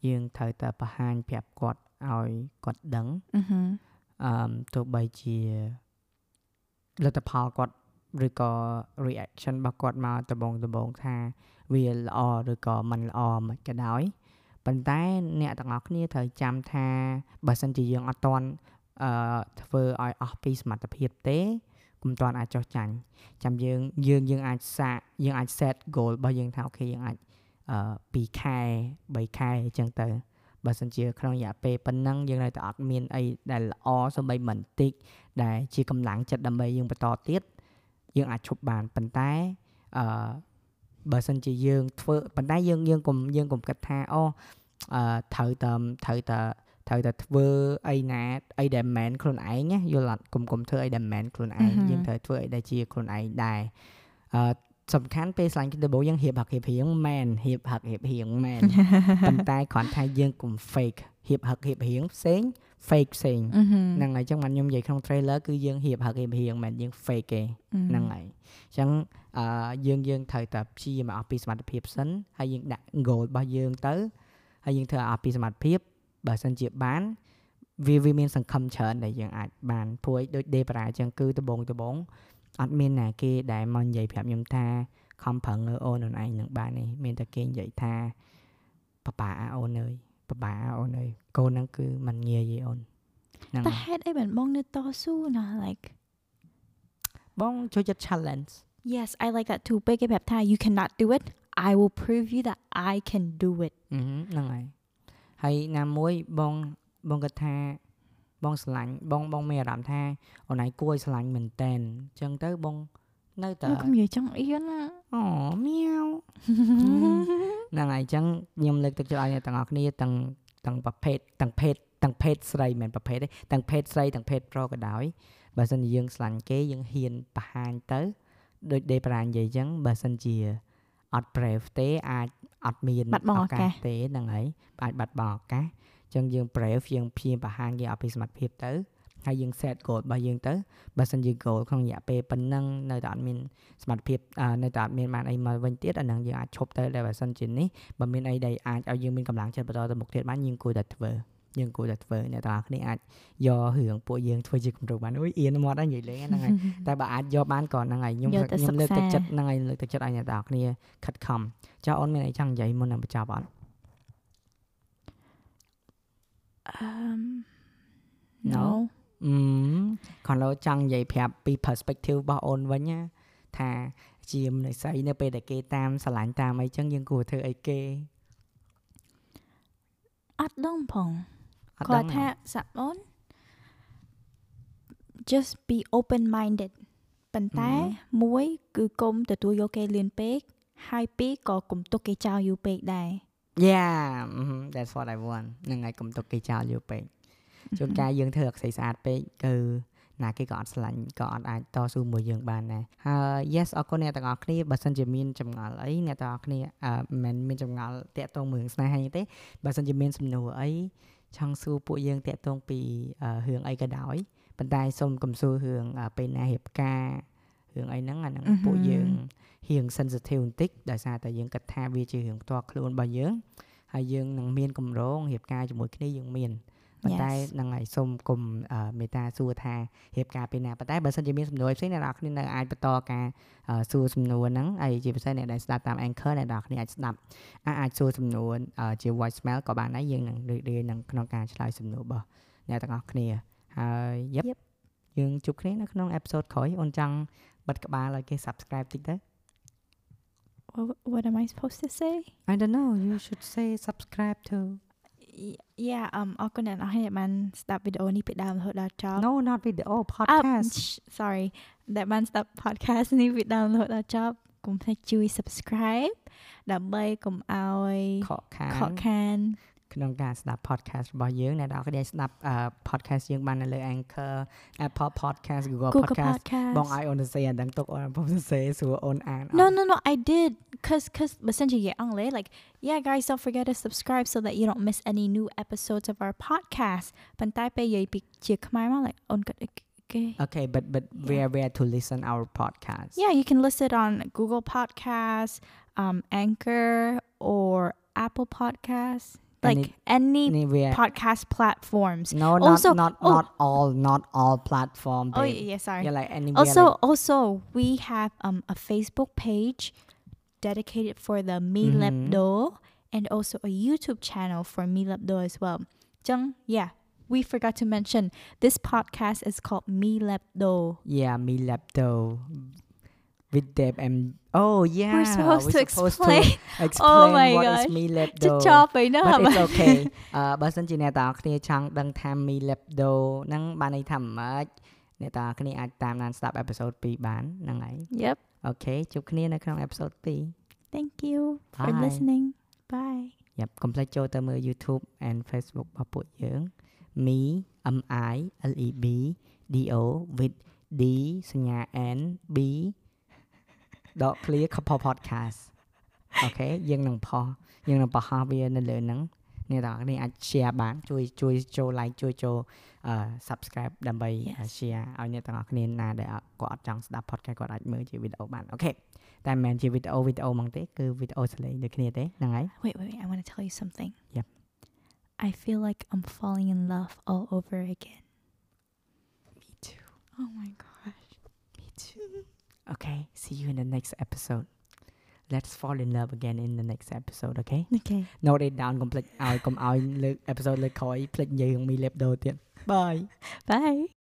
យើងត្រូវតែបង្ហាញប្រាប់គាត់ឲ្យគាត់ដឹងអឺហឹមអឺទោះបីជាលទ្ធផលគាត់ ឬក៏ reaction របស់គាត់មកដំបងដំបងថាវាល្អឬក៏មិនល្អមិនក៏ដោយប៉ុន្តែអ្នកទាំងអស់គ្នាត្រូវចាំថាបើសិនជាយើងអត់តន់អឺធ្វើឲ្យអស់ពីសមត្ថភាពទេកុំតន់អាចចោះចាញ់ចាំយើងយើងយើងអាចសាកយើងអាច set goal របស់យើងថាអូខេយើងអាចអឺ2ខែ3ខែអញ្ចឹងទៅបើសិនជាក្នុងរយៈពេលប៉ុណ្ណឹងយើងនៅតែអត់មានអីដែលល្អសូម្បីមិនតិចដែលជាកម្លាំងចិត្តដើម្បីយើងបន្តទៀត យើងអាចឈប់បានប៉ុន្តែអឺបើសិនជាយើងធ្វើប៉ុន្តែយើងយើងកុំយើងកុំគិតថាអូអឺត្រូវតែត្រូវតែត្រូវតែធ្វើអីណាអីដែលមិនមែនខ្លួនឯងណាយល់អត់កុំកុំធ្វើអីដែលមិនមែនខ្លួនឯងអឺហឺយើងត្រូវធ្វើអីដែលជាខ្លួនឯងដែរអឺសំខាន់ពេលស្លាញ់គ្នាដំបូងយើងរៀបហាក់រៀបរៀងមែនរៀបហាក់រៀបរៀងមែនប៉ុន្តែគ្រាន់ថាយើងកុំ fake ហៀបហឹកហៀបហៀងផ្សេង fake ផ្សេងអឺហឹមហ្នឹងហើយអញ្ចឹងបានខ្ញុំនិយាយក្នុង trailer គឺយើងហៀបហឹកហៀបហៀងមិនមែនយើង fake ទេហ្នឹងហើយអញ្ចឹងអឺយើងយើងត្រូវតែព្យាយាមឲ្យអស់ពីសមត្ថភាពសិនហើយយើងដាក់ goal របស់យើងទៅហើយយើងធ្វើឲ្យអស់ពីសមត្ថភាពបើសិនជាបានវាវាមានសង្ឃឹមច្រើនដែលយើងអាចបានព្រួយដូច day ប្រាអញ្ចឹងគឺដបងដបងអត់មានណាគេដែលមកនិយាយប្រាប់ខ្ញុំថាខំប្រឹងលើអូនខ្លួនឯងនឹងបានទេមានតែគេនិយាយថាប៉ាប៉ាអូនអើយ បបាអូនអើយកូនហ្នឹងគឺมันងាយទេអូនហ្នឹងតែហើយហេតុអីបានបងនៅតស៊ូណា like បងចូលចិត្ត challenge yes I like that too ពេលគេប្រាប់ថា you cannot do it I will prove you that I can do it អឺហ្នឹងហើយហើយណាមួយបងបងគាត់ថាបងស្រឡាញ់បងបងមានអារម្មណ៍ថាអូនឯងគួរឲ្យស្រឡាញ់មែនតែនអញ្ចឹងទៅបង នៅតែមើលខ្ញុំនិយាយចង់អៀនណាអូមៀវហ្នឹងហើយអញ្ចឹងខ្ញុំលើកទឹកចិត្តឲ្យអ្នកទាំងអស់គ្នាទាំងទាំងប្រភេទទាំងភេទទាំងភេទស្រីមិនប្រភេទទេទាំងភេទស្រីទាំងភេទប្រុសក៏ដោយបើសិនជាយើងស្រឡាញ់គេយើងហ៊ានបង្ហាញទៅដូចដេប្រានិយាយអញ្ចឹងបើសិនជាអត់ brave ទេអាចអត់មានបាត់បង់ឱកាសទេហ្នឹងហើយអាចបាត់បង់ឱកាសអញ្ចឹងយើង brave យើងព្យាយាមបង្ហាញគេឲ្យពីសមត្ថភាពទៅ ហើយយើង set goal របស់យើងទៅបើសិនជា goal ក្នុងរយៈពេលប៉ុណ្ណឹងនៅតែអត់មានសមត្ថភាពអឺនៅតែអត់មានបានអីមកវិញទៀតអាហ្នឹងយើងអាចឈប់ទៅតែបើសិនជានេះបើមានអីដែលអាចឲ្យយើងមានកម្លាំងចិត្តបន្តទៅមុខទៀតបានយើងគួរតែធ្វើយើងគួរតែធ្វើអ្នកទាំងអស់គ្នាអាចយករឿងពួកយើងធ្វើជាគំរូបានអូយអៀនមកដែរនិយាយលេងហ្នឹងហើយតែបើអាចយកបានក៏ហ្នឹងហើយខ្ញុំយកទៅខ្ញុំលើកទឹកសិក្សាចិត្តហ្នឹងហើយលើកទឹកចិត្តឲ្យអ្នកទាំងអស់គ្នាខិតខំចុះអូនមានអីចង់និយាយមុននឹងបញ្ចប់អត់ um No. No អឺគាត់លោចង់និយាយប្រាប់ពី perspective របស់អូនវិញណាថាជាមនុស្សស្រីនៅពេលដែលគេតាមស្រឡាញ់តាមអីចឹងយើងគួរធ្វើអីគេអត់ដឹងផងអត់គាដឹងត់ថាសាប់អូន just be open minded ប៉ុន្តែមួយគឺគុំទទួលយកគេលឿនពេកហើយពីរក៏កុំទុកគេចោលយូរពេកដែរ Yeah mhm, that's what I want ហ្នឹងហើយកុំទុកគេចោលយូរពេក ជួនកាលយើងធ្វើអក្សរស្អាតពេកគឺណាគេក៏អត់ស្រឡាញ់ក៏អត់អាចតស៊ូមួយយើងបានដែរហើយ yes អរគុណអ្នកទាំងអស់គ្នាបើសិនជាមានចម្ងល់អីអ្នកទាំងអស់គ្នាអឺមិនមែនមានចម្ងល់តាក់ទងមួយរឿងស្នេហាទេបើសិនជាមានសំណួរអីចង់សួរពួកយើងតាក់ទងពីអឺរឿងអីក៏ដោយប៉ុន្តែសូមកុំសួររឿងអឺពេលណារៀបការរឿងអីហ្នឹងអាហ្នឹង Mhm. ពួកយើងរៀង sensitive បន្តិចដោយសារតែយើងគិតថាវាជារឿងផ្ទាល់ខ្លួនរបស់យើងហើយយើងនឹងមានកម្រងរៀបការជាមួយគ្នាយើងមាន ប៉ុន្តែ Yes. ហ្នឹងហើយសូមកុំអឺមេត្តាសួរថារៀបការពេលណាប៉ុន្តែបើសិនជាមានសំណួរផ្សេងអ្នកនរគ្នានៅអាចបន្តការអឺសួរសំណួរហ្នឹងហើយជាពិសេសអ្នកដែលស្ដាប់តាម Anchor អ្នកនរគ្នាអាចស្ដាប់អាចអាចសួរសំណួរអឺជា voicemail ក៏បានដែរយើងនឹងរីករាយនឹងក្នុងការឆ្លើយសំណួររបស់អ្នកទាំងអស់គ្នាហើយ yep, Yep. យើងជួបគ្នានៅក្នុង episode ក្រោយអូនចង់បិទក្បាលឲ្យគេ subscribe តិចទៅ what, what am I supposed to say I don't know you should say subscribe to Y- yeah um អរគុណអ្នកនរគ្នាដែលបានស្ដាប់វីដេអូនេះពីដើមរហូតដល់ចប់ no not video អ podcast sh- sorry ដែលបានស្ដាប់ podcast នេះពីដើមរហូតដល់ចប់កុំភ្លេចជួយ subscribe ដើម្បីកុំឲ្យខកខានខកខាន ក្នុងការស្ដាប់ podcast របស់យើងអ្នកនរគ្នាស្ដាប់អឺ podcast យើងបាននៅលើ Anchor Apple Podcast Google, Google Podcast podcast បងឲ្យអូនសរសេរអាហ្នឹងទុកអូនពុំសរសេរសួរអូនអានអត់ No, no, no, I did. Cause, cause, បើសិនជានិយាយអង់គ្លេស like, yeah, guys, don't forget to subscribe so that you don't miss any new episodes of our podcast. ប៉ុន្តែពេលនិយាយពីជាខ្មែរមក like អូនគិតគេ Okay but but where where to listen our podcast Yeah, you can listen on Google Podcasts, um, Anchor, or Apple Podcasts, like any anywhere podcast platforms. no Also- not not oh. not all not all platform Oh yeah, yeah, sorry. yeah like anywhere also, like, also, we have um a Facebook page dedicated for the Me Mhm. Lepdo and also a YouTube channel for Me Lepdo as well. Jung, yeah, we forgot to mention this podcast is called Me Lepdo. yeah me laptop with Deb and oh yeah We're supposed to supposed explain. to explain Oh my what gosh. is me จะ laptop ចប់ហើយណា but it's okay អឺបើសិនជាអ្នកទាំងអស់គ្នាចង់ដឹងថា Mi Lepdo ហ្នឹងបានន័យថាម៉េចអ្នកទាំងអស់គ្នាអាចតាមដានស្ដាប់ episode 2បានហ្នឹងហើយ Yep. អូខេជួបគ្នានៅក្នុង episode 2 Thank you for Bye. listening. Bye. យ៉ាប់កុំភ្លេចចូលទៅមើល YouTube and Facebook របស់ពួកយើង Me M I L E B D O with D សញ្ញា N B ដក clear couple podcast អូខេយើងនឹងផុសយើងនឹងបង្ហោះវានៅលើហ្នឹងអ្នកទាំងអស់គ្នាអាច share បានជួយជួយចូល like ជួយចូលអឺ subscribe ដើម្បី Yes. share ឲ្យអ្នកទាំងអស់គ្នាណាដែលគាត់អត់ចង់ស្ដាប់ podcast គាត់អាចមើលជាវីដេអូបានអូខេតែមិនមែនជាវីដេអូវីដេអូហ្មងទេគឺវីដេអូសលេងដូចគ្នាទេហ្នឹងហើយ Wait, wait, wait. I want to tell you something. Yep. I feel like I'm falling in love all over again. Me too. Oh my gosh. Me too. Okay, see you in the next episode. Let's fall in love again in the next episode, okay? Okay. Note it down កុំភ្លេចឲ្យកុំឲ្យលើក episode លើកក្រោយភ្លេចនិយាយរឿងមី lab ដូរទៀត Bye. Bye.